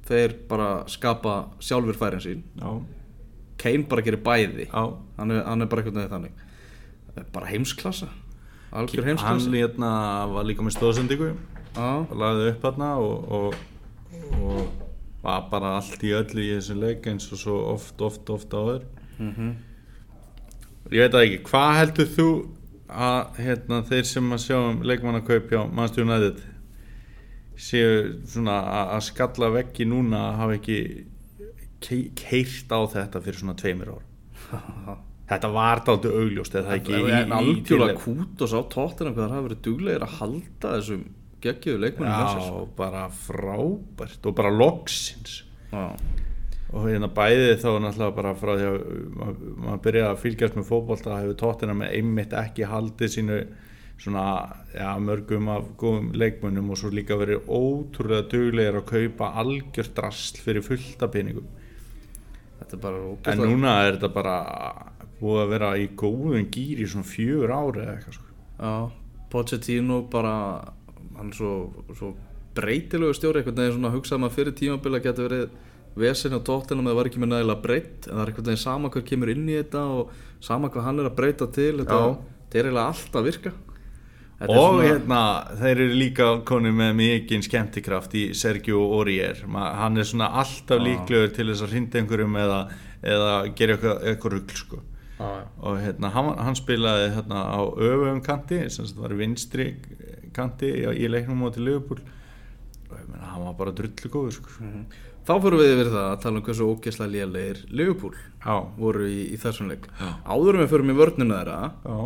þeir bara skapa sjálfur færin sín. Já, Kane bara gerir bæði. Já. Hann er, hann er bara eitthvað neðið þannig. Uh, bara heimsklassa algjör Hann heimsklassa hérna var líka með stóðsendingu og lagði upp hérna og, og, og var bara allt í öllu í þessu leik eins og svo oft, oft, oft áður. Ég veit það ekki, hvað heldur þú að hérna, þeir sem að sjá um leikmannakaup hjá Manchester United séu svona að að skalla veggi núna að hafa ekki kei- keyrt á þetta fyrir svona tveimur ár Þetta var dálítið augljóst eða það ekki? Í- í- algjörlega kút og sá tóttina hvað það hafa verið duglegir að halda þessum geggjöðu leikmennum hjá sér, Já, bara frábært og bara loksins. Já. og hérna bæði þá náttúrulega bara frá því að maður mað byrjaði að fylgjast með fótbolta hefur tóttina með einmitt ekki haldið sínu svona ja, mörgum af góðum leikmönnum og svo líka verið ótrúlega duglegir að kaupa algjört drasl fyrir fullta peningum. Þetta er bara en núna er þetta bara búið að vera í góðum gýr í svona fjögur ári eða eitthvað sko. Já, Pochettino bara hann er svo, svo breytilegu stjóri einhvern veginn svona hugsaði maður fyrir tímabili að geta verið vesinn á tóttina með það var ekki með nægilega breytt en það er einhvern veginn sama hver kemur inn í þetta og sama hvað hann er að breyta til þetta, þetta er eiginlega allt að virka Þetta og svona- hérna þeir eru líka koni með mikinn skemmtikraft í Sergio Aurier hann er svona alltaf líklegur til þess að hrinda einhverjum eða, eða gera eitthvað, eitthvað rugl sko. Já. og hérna hann, hann spilaði hérna á öfum kanti sem var vinstri kanti í, leiknum á til Liverpool og ég meina hann var bara drullu góður sko. Þá fyrir við yfir það að tala um hversu ógeðslega lélegir Liverpool já, voru í, í þessum leik Já. Áður en við fyrir með vörnuna þeirra já,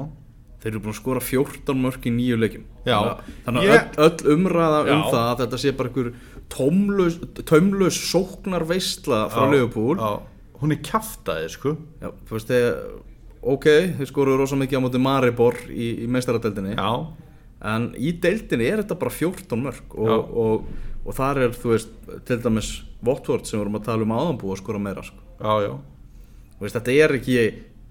þeir eru búin að skora 14 mörk í nýju leikim Já. þannig að, Ég- öll, öll umræða um það að þetta sé bara einhver tómlaus, tómlaus sóknar veistla frá Liverpool já. Hún er kjaftaði sko. Já, þú veist þegar ok, þeir skoruðu rosa mikið á móti Maribor í, í meistaradeldinni já, en í deildinni er þetta bara 14 mörk og, og, og þar er þú veist til dæmis Watford sem við vorum að tala um áðan búið að skora meira sko. já, já, veist, þetta er ekki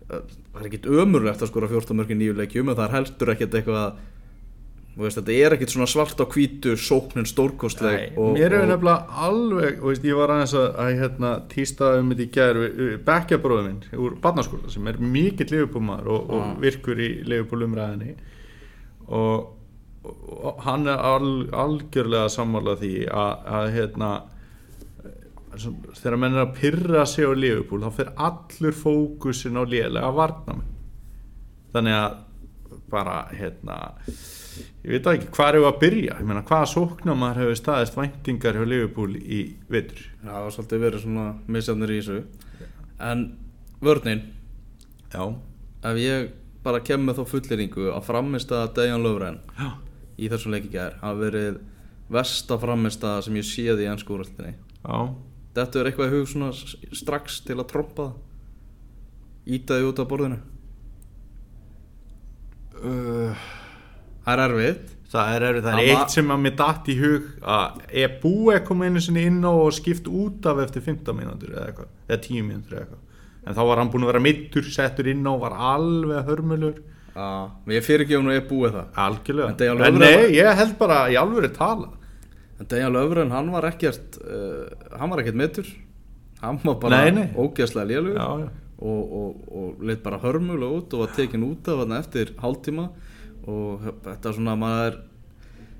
það er ekkit ömurlegt að skora 14 mörgin nýju leikjum en það er heldur ekkit eitthvað veist, þetta er ekkit svona svart á hvítu sóknin stórkostleg Nei, mér er nefnilega alveg, þú veist, ég var aðeins að, að hérna, tísta um þetta í gær bekkjabróður minn úr barnaskóla sem er mikill leifupúmaður og, og virkur í leifupúlumræðinni og, og, og hann er al, algjörlega sammálað því að, að hérna þegar menn er að pyrra sig á leifupúl þá fer allur fókusin á lélega varnamenn þannig að bara hérna ég veit ekki hvað er við að byrja? Meina hvaða sóknumar hefur staðist væntingar hjá Liverpool í vetur? Já, það var svolítið verið svona misjafnir í þessu. En vörnin? Já, ef ég bara kem með þá fulleringu að framista Dejan Löfren já, í þessum leik í gær hafa verið versta framista sem ég séð í ennskúröldinni já. Þetta er eitthvað í hug svona strax til að trompa Ítaði út af borðinu? Uh, Það er erfitt. Það er, erfið, það er eitt sem að mér datt í hug að er búið að koma einu sinni inn á og skipt út af eftir 15 mínútur eða eitthvað, eða 10 mínútur eða eitthvað. En þá var hann búin að vera mittur, settur inn á og var alveg hörmulur. Já, ég fyrir ekki hún og ég búið það. Algjörlega, En en nei, ég held bara í alvöru tala. En Dejan Löfren, hann var ekkert uh, hann var ekkert metur hann var bara ógeðslega lélugur já og, og, og leitt bara hörmulega út og var tekin út af hann eftir hálftíma og þetta er svona að maður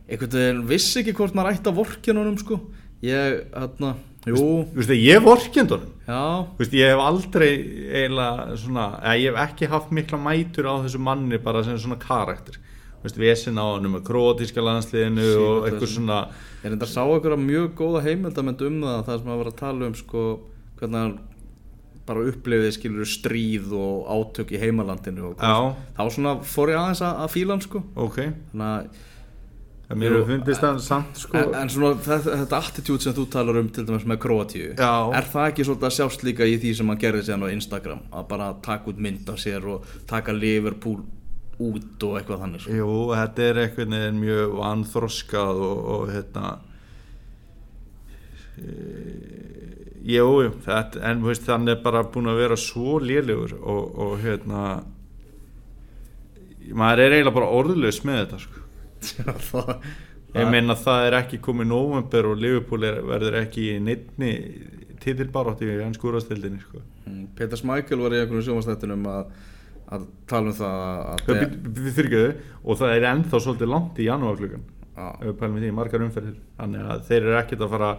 einhvern veginn vissi ekki hvort maður ætti að vorkja honum sko. Ég, hérna, jú. Þú veist, ég vorkjönd honum? Já, Þú veist, ég hef aldrei eiginlega svona, eða ég hef ekki haft mikla mætur á þessu manni bara sem svona karakter. Þú veist, vesin á hann með krótíska landsliðinu Sí, og er eitthvað svona- ég reyndar sá einhverja mjög góða heimildamönd um það það sem að vera að tala um sko hvernig hann bara upplifið skilur stríð og átök í heimalandinu þá svona fór ég aðeins að, að fíla hann sko ok þannig að En samt sko En, en svona þetta, attitude sem þú talar um til dæmis með Kroatíu Já. Er það ekki svolítið að sjást líka í því sem hann gerði síðan á Instagram Að bara taka út mynd af sér og taka Liverpool út og eitthvað þannig sko. Jú, þetta er veginn mjög vanþroskað og, og hérna e, Jú, jú, þetta, en veist, hann er bara búin að vera svo lélegur og, og hérna maður er eiginlega bara orðlaus með þetta sko. Já, það, Ég meina það er ekki komið november og Liverpool er, verður ekki í neittni titilbarátti í hans skúrastildinni sko. Mm, Peter Smækjel var í einhvern sjónvastættinum að, að tala um það að, að Við þurrgjöðu og það er ennþá svolítið langt í janúarklukkan. Við margar umferðir. Þannig að þeir eru ekkert að fara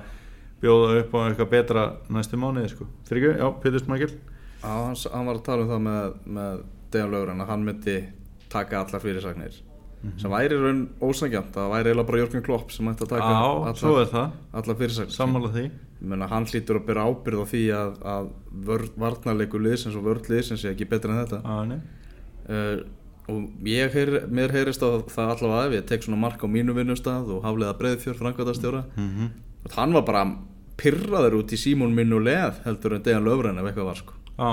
bjóða upp á eitthvað betra næstu mánuði sko. Þurrgjöðu, já, Pétur Smækjel Já, hann, s- hann var að tala um það með, með Dejan Lögren að hann myndi taka allar fyrirsagnir sem væri raun ósangjant það væri eiginlega bara Jörgen Klopp sem ætti að taka er það, allar fyrirsagnir sammála því. Ég meina, hann hlýtur að byrja ábyrð á því að, að vörð, varnarleikur liðsins og vörð liðsins er ekki betur en þetta. Ah, uh, og ég heyr, mér heyrist á það allavega ef ég tek svona mark á mínu vinnustad og hafliða breiðfjörð framkvæmdastjóra mm -hmm. Hann var bara pyrraður út í Símón minn og leð heldur en Dejan Löfren ef eitthvað var sko. Já,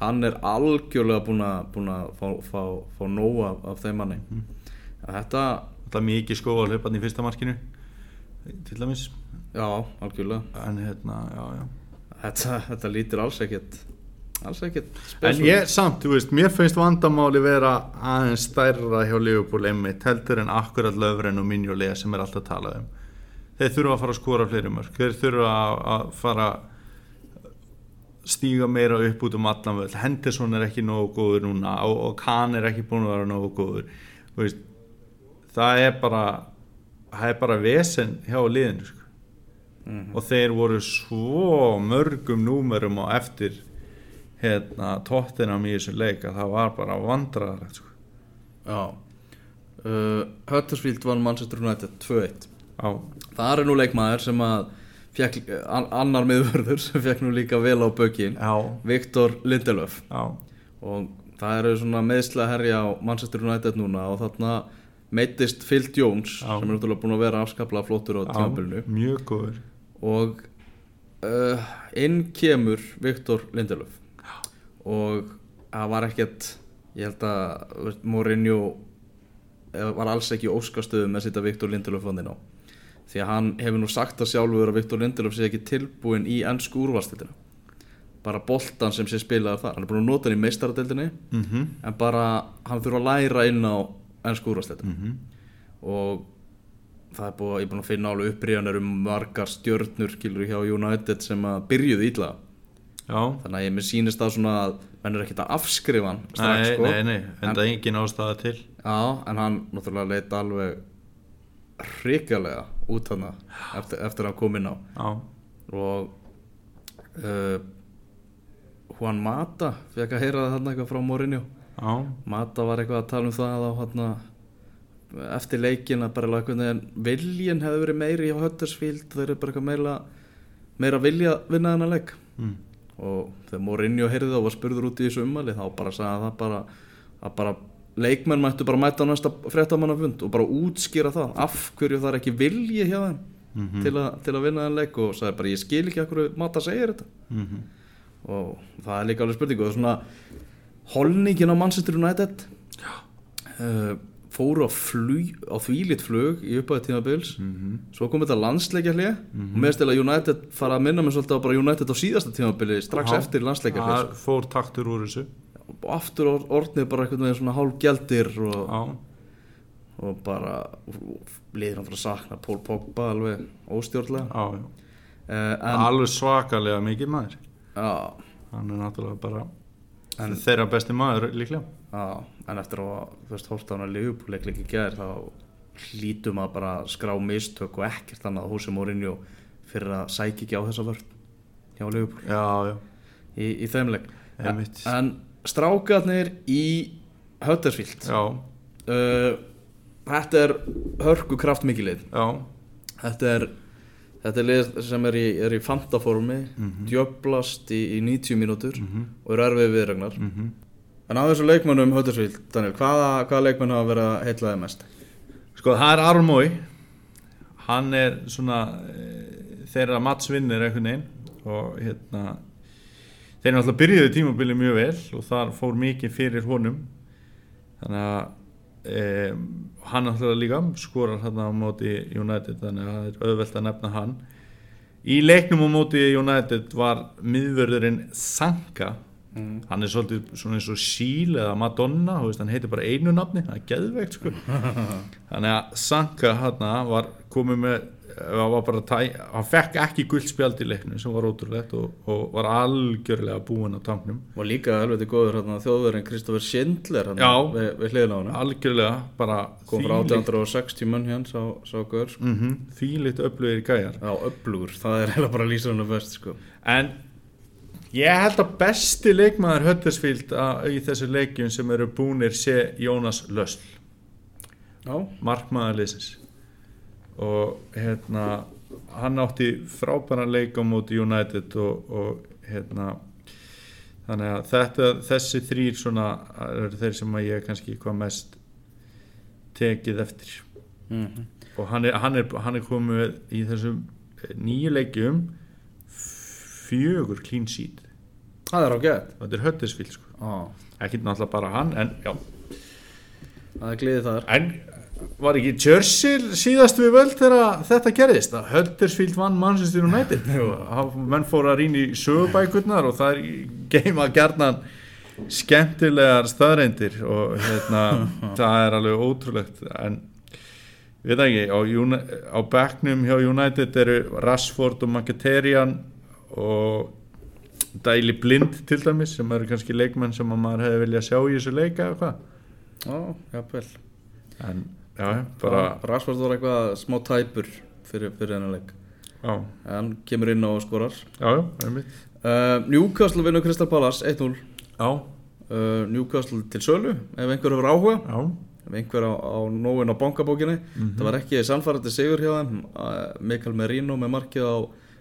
hann er algjörlega búin að, fá, fá, fá nóg af, af þeim manni. Mm. þetta, er mikið sko að hlaupa hann í fyrsta markinu til dæmis. Já, algjörlega. En hérna, já, já. Þetta, þetta lítir alls ekkert alls ekkert En ég samt, þú veist, mér finnst vandamáli vera aðeins stærra hjá Liverpool einmitt heldur en akkurat löfren og minjulega sem er alltaf að tala um. Þeir þurfa að fara að skora fleiri mörg, þeir þurfa að, fara stíga meira upp út um allan völd. Henderson er ekki nógu góður núna og, og Kahn er ekki búin að vera nógu góður. Veist, það er bara, það er bara vesen hjá liðinu, sko. Og þeir voru svo mörgum númerum á eftir hérna tóttinam í þessum leik að það var bara vandræðar sko. já uh, Huddersfield vann Manchester United 2-1 á, það er nú leikmaður sem að fekk, an, annar miðvörður sem fekk nú líka vel á bökin Viktor Lindelöf. Á og það eru svona meðsla herja á Manchester United núna og þarna meittist Phil Jones Já. sem er náttúrulega búin að vera afskaplega flottur á tímabilinu. mjög góður. Og uh, inn kemur Viktor Lindelöf. Og það var ekkert ég held að Mourinho eh, var alls ekki óskastöðu með að setja Viktor Lindelöf vann inn á því að hann hefur nú sagt það sjálfur að Viktor Lindelöf sé ekki tilbúin í ennsku úrvalstildina bara boltan sem sé spilaðar þar. Hann er búin að nota hann í meistaradeildinni mm -hmm. en bara hann þurfa að læra inn á ennsku úrvalstildina Mhm. og það er ég er búin að finna alveg uppriðanir um margar stjörnur kilur hjá United sem að byrjuðu illa. Já, þannig að ég mér sýnist það svona að menn er ekkert að afskrifa hann strax nei, sko. nei, nei, en það er engin ástæða til. Já, en hann náttúrulega leit alveg hrikalega út hann eftir, eftir að hann kom inn á. Já, og uh, Juan Mata fekk að heyra þarna eitthvað frá Mourinho. Já, Mata var eitthvað að tala um það á hann eftir leikin að bara viljin hefði verið meiri hjá Huddersfield þeir eru bara eitthvað meira meira vilja að vinna þennan leik. Mm. og þegar Mourinho heyrði það og var spurður út í þessu ummali þá bara sagði það bara að bara leikmenn mættu bara mæta á næsta fréttamannafund og bara útskýra það af hverju það er ekki vilji hjá þeim Mhm. til, a, til að vinna þennan leik og sagði bara ég skil ekki hverju Mata segir þetta. Mm og það er líka alveg spurning og svona holningin á Manchester United uh, fóru á, á þvílitt flug í upphæði tímabils. Mhm. svo kom þetta landsleikja hlið og meðst til að United fara að minna mig svolítið á bara United á síðasta tímabili strax Já. eftir landsleikja hlið Það fór taktur úr þessu aftur or- orðnið bara einhvern veginn svona hálf gældir og, og bara liður hann fyrir að sakna Pól Pogba alveg óstjórnlega. Já, já. Uh, en, Alveg svakalega mikið maður. Já, Hann er náttúrulega bara en, þeirra besti maður líklega. En eftir að hann að liðupúleik líka gær þá hlítum að bara skrá mistök og ekkert annað húsi Mourinho fyrir að sækja ekki á þessa vörð hjá liðupúl Já, já, í, í þeim leik. Einmitt. en strákarnir í Huddersfield. Já, uh, þetta er hörku kraftmikilið já. Þetta er þetta er lið sem er í, er í fantaformi djöblast í, í 90 mínútur og eru erfið viðregnar. Mhm. en á þessu leikmönnum Huddersfield, Daniel, hvaða, hvaða leikmenn hafa verið að heitlaði mest? Sko það er Armói Hann er svona e, þeirra matsvinnir einhvern veginn og hérna þeir náttúrulega byrjuðu tímabili mjög vel og þar fór mikið fyrir honum. Þannig að e, hann náttúrulega líka skorar hérna á móti United þannig að það er auðvelt að nefna hann. Í leiknum á móti United var miðvörðurinn Sanka hann er svolítið svona eins og Síl eða Madonna, veist, hann heitir bara einu nafni það er geðveikt sko. Þannig að Sanka hann var komið með hann var bara tæ, hann fekk ekki guldspjald í leiknum sem var ótrúlegt og, og var algjörlega búinn á tanknum og líka helviti góður hérna, þjóðverðin Kristoffer Schindler hérna, Já. við, við hliðina á hann algjörlega bara kom frá 1860 munn hérna sá, sá gaur sko. mm -hmm, þvílitt öflugir gæjar já, öflugur, það er heila bara lýsar hann best sko. en ég held að besti leikmaður Huddersfield að, í þessu leikjum sem eru búnir sé Jónas Lösl já, markmaður liðsins og hérna hann átti frábæran leik á móti United og, og hérna þannig að þetta, þessi þrýr svona eru þeir sem að ég kannski hvað mest tekið eftir. Mm og hann er, hann er, hann er komið í þessum nýju leikjum fjögur clean sheet. Það er á gett þetta er Huddersfield sko. Ah, ekki náttúrulega bara hann en já. Það er gliðið þar. En var ekki Churchill síðast við völd þegar þetta gerðist? Að Huddersfield vann Manchester United? Og menn fór að rýna í sögubækurnar og það er geima gerðnan skemmtilegar staðreindir og hérna það er alveg ótrúlegt. En við það ekki á, á bekknum hjá United eru Rashford og Mkhitaryan og Dæli Blind til dæmis sem eru kannski leikmenn sem að maður hefði viljað sjá í þessu leika eða hvað já, jafnvel. En já, bara Rashford var eitthvað smá tæpur fyrir, fyrir hennar leik. Já, hann kemur inn og skorar. Já, uh, Newcastle vinnur Crystal Palace 1-0 já, uh, Newcastle til sölu ef einhver hefur áhuga. Já, ef einhver á, á nóin á bankabókinni. Mhm. það var ekki samfærandi sigur hjá þeim. Uh, Mikael Merino með markið á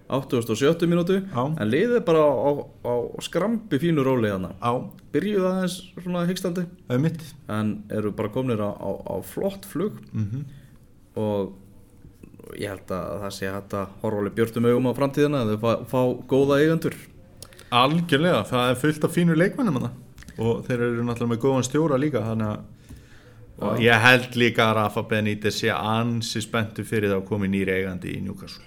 87 mínútu Já. en liðið bara á, á, á skrambi fínu róli þarna já, byrjuð aðeins svona hyggstandi en eru bara komnir á, á, á flott flug. Mm og ég held að það sé hægt að horfa alveg björtum augum á framtíðina að þau fá, fá góða eigendur. Algjörlega, það er fullt af fínu leikmennum og þeir eru náttúrulega með góðan stjóra líka þannig að og ég held líka að Rafa Benítez sé ansi spenntu fyrir það að koma í nýri eigandi í Newcastle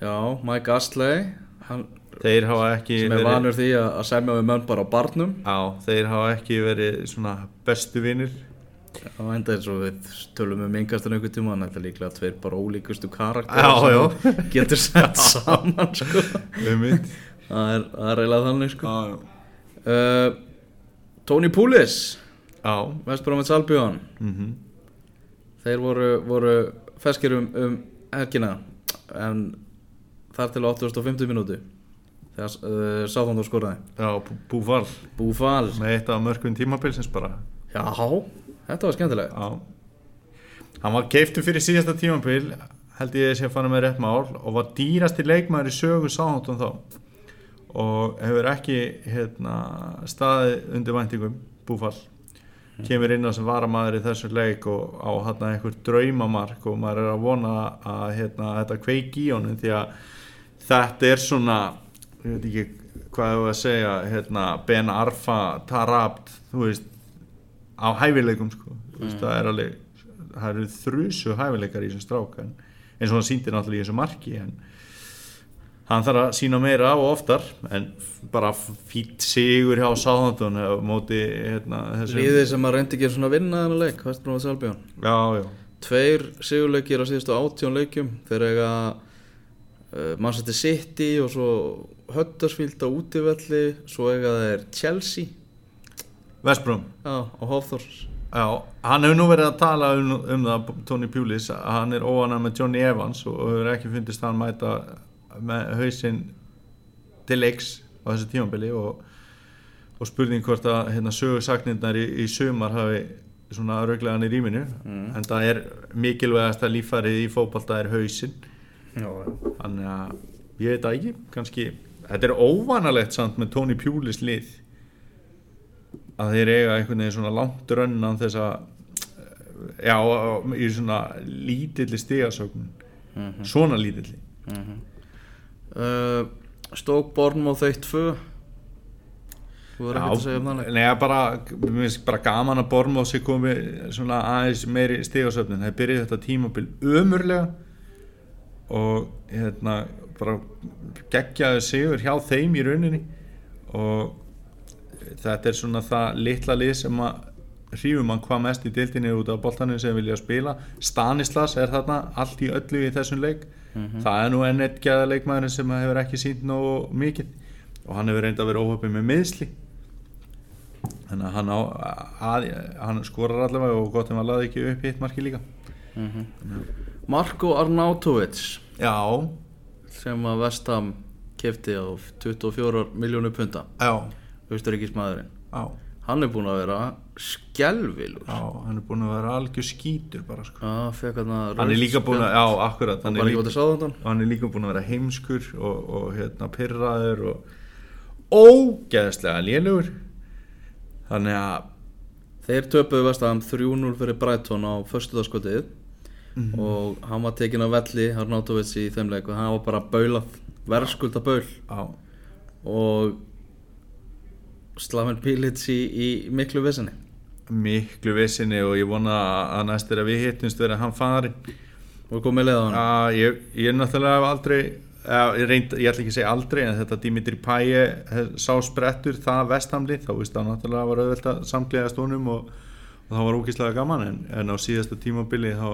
Já, Mike Astley hann, þeir hafa ekki sem er vanur því að, að semja við menn bara á barnum. Já, þeir hafa ekki verið svona bestu vinnir og enda eins og við tölum um yngast en einhvern tíma hann er líklega tveir bara ólíkustu karakter Já, já. getur sett saman sko. það er, það er eiginlega þannig sko. já, uh, Tony Poulis já. Vestbrómið Salbjörn mhm. Þeir voru, voru ferskir um, um helgina en þar til 850 minútu þegar uh, Sáþóndor skoraði. Já, Búfal. Búfal. Með eitt af mörgum tímabilsins bara. Já, þetta var skemmtilegt. Já. Hann var keiftur fyrir síðasta tímabil held ég að sé að fara með rétt mál og var dýrasti leikmaður í sögu sáháttum þá. Og hefur ekki hérna, staðið undir væntingum búfall kemur inn á sem varamæður í þessu leik og á hérna einhver draumamark og maður er að vona að hérna, þetta kveiki í honum því að þetta er svona ég veit ekki hvað ég var að segja hérna, Ben Arfa Tarabt þú veist á hæfileikum sko. mm. veist, það er alveg það eru þrjusu hæfileikar í þessum strák en, eins og hann síndi náttúrulega í þessu marki en hann þarf að sína meira og oftar en bara fýtt sigur hjá Sáðantun á móti hérna, þessum Líðið sem að reyndi ekki svona að vinna þennan leik já, já, Tveir sigurleikir á síðustu átjón leikjum þeir eiga uh, Manchester City og svo Huddersfield á útivelli svo eiga þeir Chelsea. Vestbrum já, á Hofþórs Já, hann hefur nú verið að tala um, um það, Tony Pulis, hann er óanað með Johnny Evans og hefur ekki fundist hann mæta með hausinn til leiks á þessu tímabili og, og spurning hvort að hérna, sögursagnirnar í, í sömar hafi svona rauglegan í rýminu. Mm. en það er mikilvægast að líffarið í fótbolta er hausinn þannig að ég veit að ekki kannski, þetta er óvanalegt samt með Tony Pulis lið að þeir eiga einhvern veginn svona langt rönnan þess að já, í svona lítilli stigasögn. Mhm. svona lítilli. Uh, Stók Bornmoth 1-2 Þú verður ekki að segja um leik neða bara, mér finnst bara gaman að Bormóð sér komi svona aðeins meiri stigasöfnin, það byrjaði þetta tímabil ömurlega og hérna bara geggjaði sigur hjá þeim í rauninni. Og þetta er svona það litla lið sem að hrífum hann hvað mest í dildinni út af boltanum sem vilja spila. Stanislas er þarna allt í öllu í þessum leik. Það er nú enn eitt gæða leikmaðurinn sem hefur ekki sínt nógu mikið. Og hann hefur reynda að vera óhöfum með meðsli þannig að hann, á, að, hann skorar allavega og gott ef hann laði ekki upp hitt marki líka Marko Arnautovic já, sem að Vestham kefti á 24 miljónu punta. Já, Austuríkismæðurinn já, Hann er búinn að vera skelvilur já hann er búin að vera algjör skítur bara sko. Já, fekk hann að hann er líka búin að, já, akkurat hann Bara er líka, hann hann er líka búin að vera heimskur og, og hérna pyrraður og ógeðslega lélugur þannig að Þeir töpuðu Vestham 3-0 fyrir Brighton á förstuðarskotið Mhm. og hann var tekinn á velli Arnautovic í þeim leik. Og hann var bara baulað verðskulda baul. Já, og Slaven Pilic í, í miklu vissinni. Miklu vissinni og ég vona að næstir að við hittumst verið hann farinn og komið leið á hann. Já, ég, ég náttúrulega hef aldrei ég, reynd, ég ætla ekki að segja aldrei en þetta Dimitri Pæje sá sprettur það vestamli þá veist það náttúrulega var auðvelt að samglega stónum og, og það var ógíslega gaman en, en á síðasta tímabili þá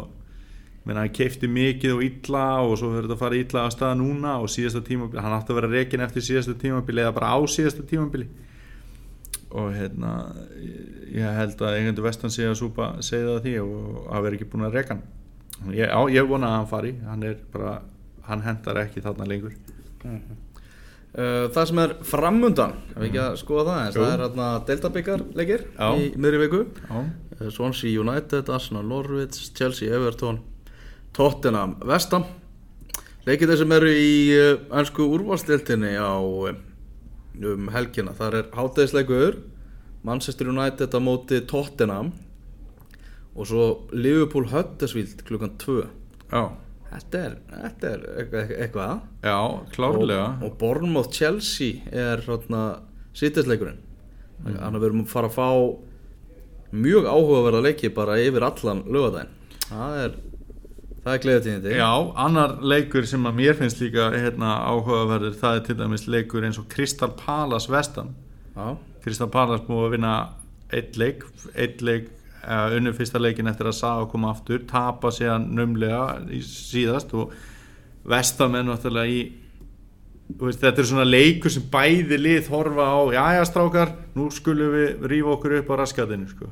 menna hann keifti mikið og illa og svo verður þetta að fara illa að staða núna og síðasta tímabili, hann átti að vera rekin eftir síðasta tímabili eða bara á síðasta tímabili. Og hérna ég- held að eigendur vestan sé að súpa segja það því og að vera ekki búin að reka hann. Ég, á, ég vona að hann fari hann er bara, hann hendar ekki þarna lengur. Uh, það sem er framundan, ef ekki að skoða það eins, Jú. það er hérna Delta-byggar leikir Já. í miðri viku. Uh, Swansea United, Arsenal Norwich, Chelsea, Everton, Tottenham, Vestam leikir þeir sem eru í ennsku úrvalstiltinni á uh, um helgina, þar er hátæðisleikur Manchester United á móti Tottenham og svo Liverpool Huddersfield klukkan 2 já, þetta er, þetta er eitthvað, eitthvað já klárlega. Og, og Bournemouth Chelsea er svona sýttisleikurinn þannig að við erum að fara að fá mjög áhugaverða leiki bara yfir allan lögadaginn það er, það er gleðitíðindi. Já, annar leikur sem að mér finnst líka hérna, áhugaverður, það er til dæmis leikur eins og Crystal Palace vestan Já, Crystal Palace búið að vinna eitt leik, eitt leik uh, unnu fyrsta leikin eftir að Saga koma aftur tapa síðan numlega í síðast og vestamenn náttúrulega í veist, þetta er svona leikur sem bæði lið horfa á, jæja strákar nú skulum við rífa okkur upp á raskatinu sko.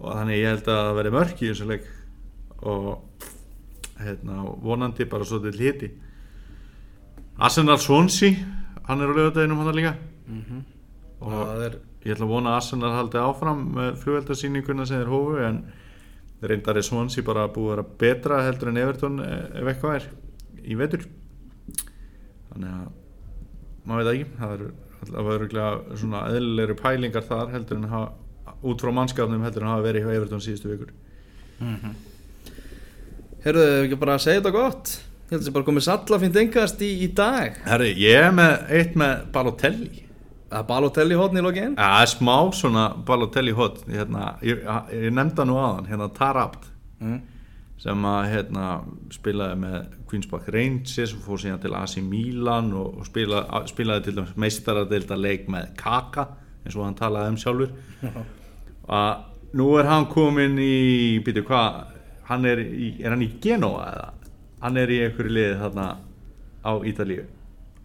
og þannig ég held að það veri mörk í þessu leik. Og hérna, vonandi bara svo til hiti Arsenal Swansea hann er á lögadeinum hann líka. Og það er ég ætla að vona að Arsenal haldi áfram með flugveldarsýninguna sem þeir hófu en reyndar er Swansea bara búið að vera betra heldur en Everton eh, ef eitthvað er í vetur. Þannig að maður veit það ekki það er allavega örugglega svona eðlilegri pælingar þar heldur en hafa út frá mannskapnum heldur en hafa verið hjá Everton síðustu vikur Heyrðu, ef ekki bara að segja þetta gott? Ég held að það bara komið salla fint engast í, í dag. Herri, ég er með eitt með Balotelli. Er Balotelli hótni í lokin? Það er smá svona Balotelli hot hérna, ég, ég nefnda nú aðan hérna Tarabt mm. sem að hérna, spilaði með Queen's Park Rangers og fór síðan til AC Milan og, og spila, spilaði til dæmis meistaradeilda leik með Kaka eins og hann talaði um sjálfur. Að nú er hann komin í býtu hvað hann er, í, er hann í Genoa eða? Hann er í einhverju liði þarna á Ítalíu.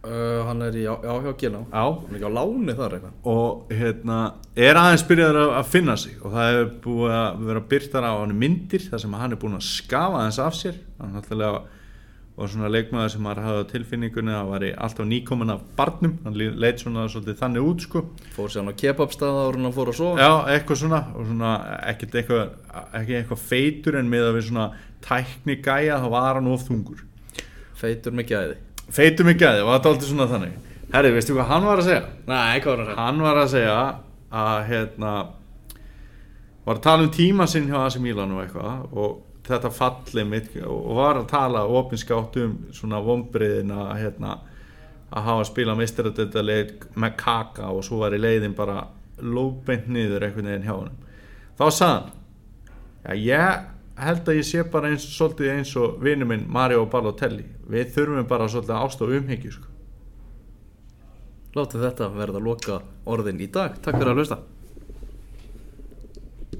Uh, Hann er í, já, já, hjá Gilá á Hann er ekki á láni þar eitthvað. Og hérna er aðeins byrjaður að, að finna sig og það hefur búið að vera byrtar á hann myndir þar sem hann er búin að skafa aðeins af sér. Hann náttúrulega var svona leikmaður sem maður hafði á tilfinningunni að væri alltaf nýkomin af barnum. Hann leit svona svolítið þannig út sko. Fór sér hann á kebabstað ára hann fór að sofa. Já, eitthvað svona. Og svona ekkert eitthvað, ekki eitthvað feitur en með að við svona tækni gæja þá var hann of þungur. Feitur með gæði. Feitur mig gæði, var þetta alltaf svona þannig. Herri, veistu hvað hann var að segja? Nei, hvað var hann að hann var að segja að hérna var að tala um tíma sinn hjá AC Milan og eitthvað og þetta falli mitt og var að tala opinskátt um svona vombriðin að hérna að hafa að spila mistaradöldarleik með kaka og svo var í leiðin bara lóbeint niður einhvern veginn hjá hann þá sagði hann já ég held að ég sé bara eins, svolítið eins og vinnu minn Mario Balotelli. Við þurfum bara svolítið ást og umhyggju sko. Láttu þetta verða loka orðin í dag. Takk fyrir að hlusta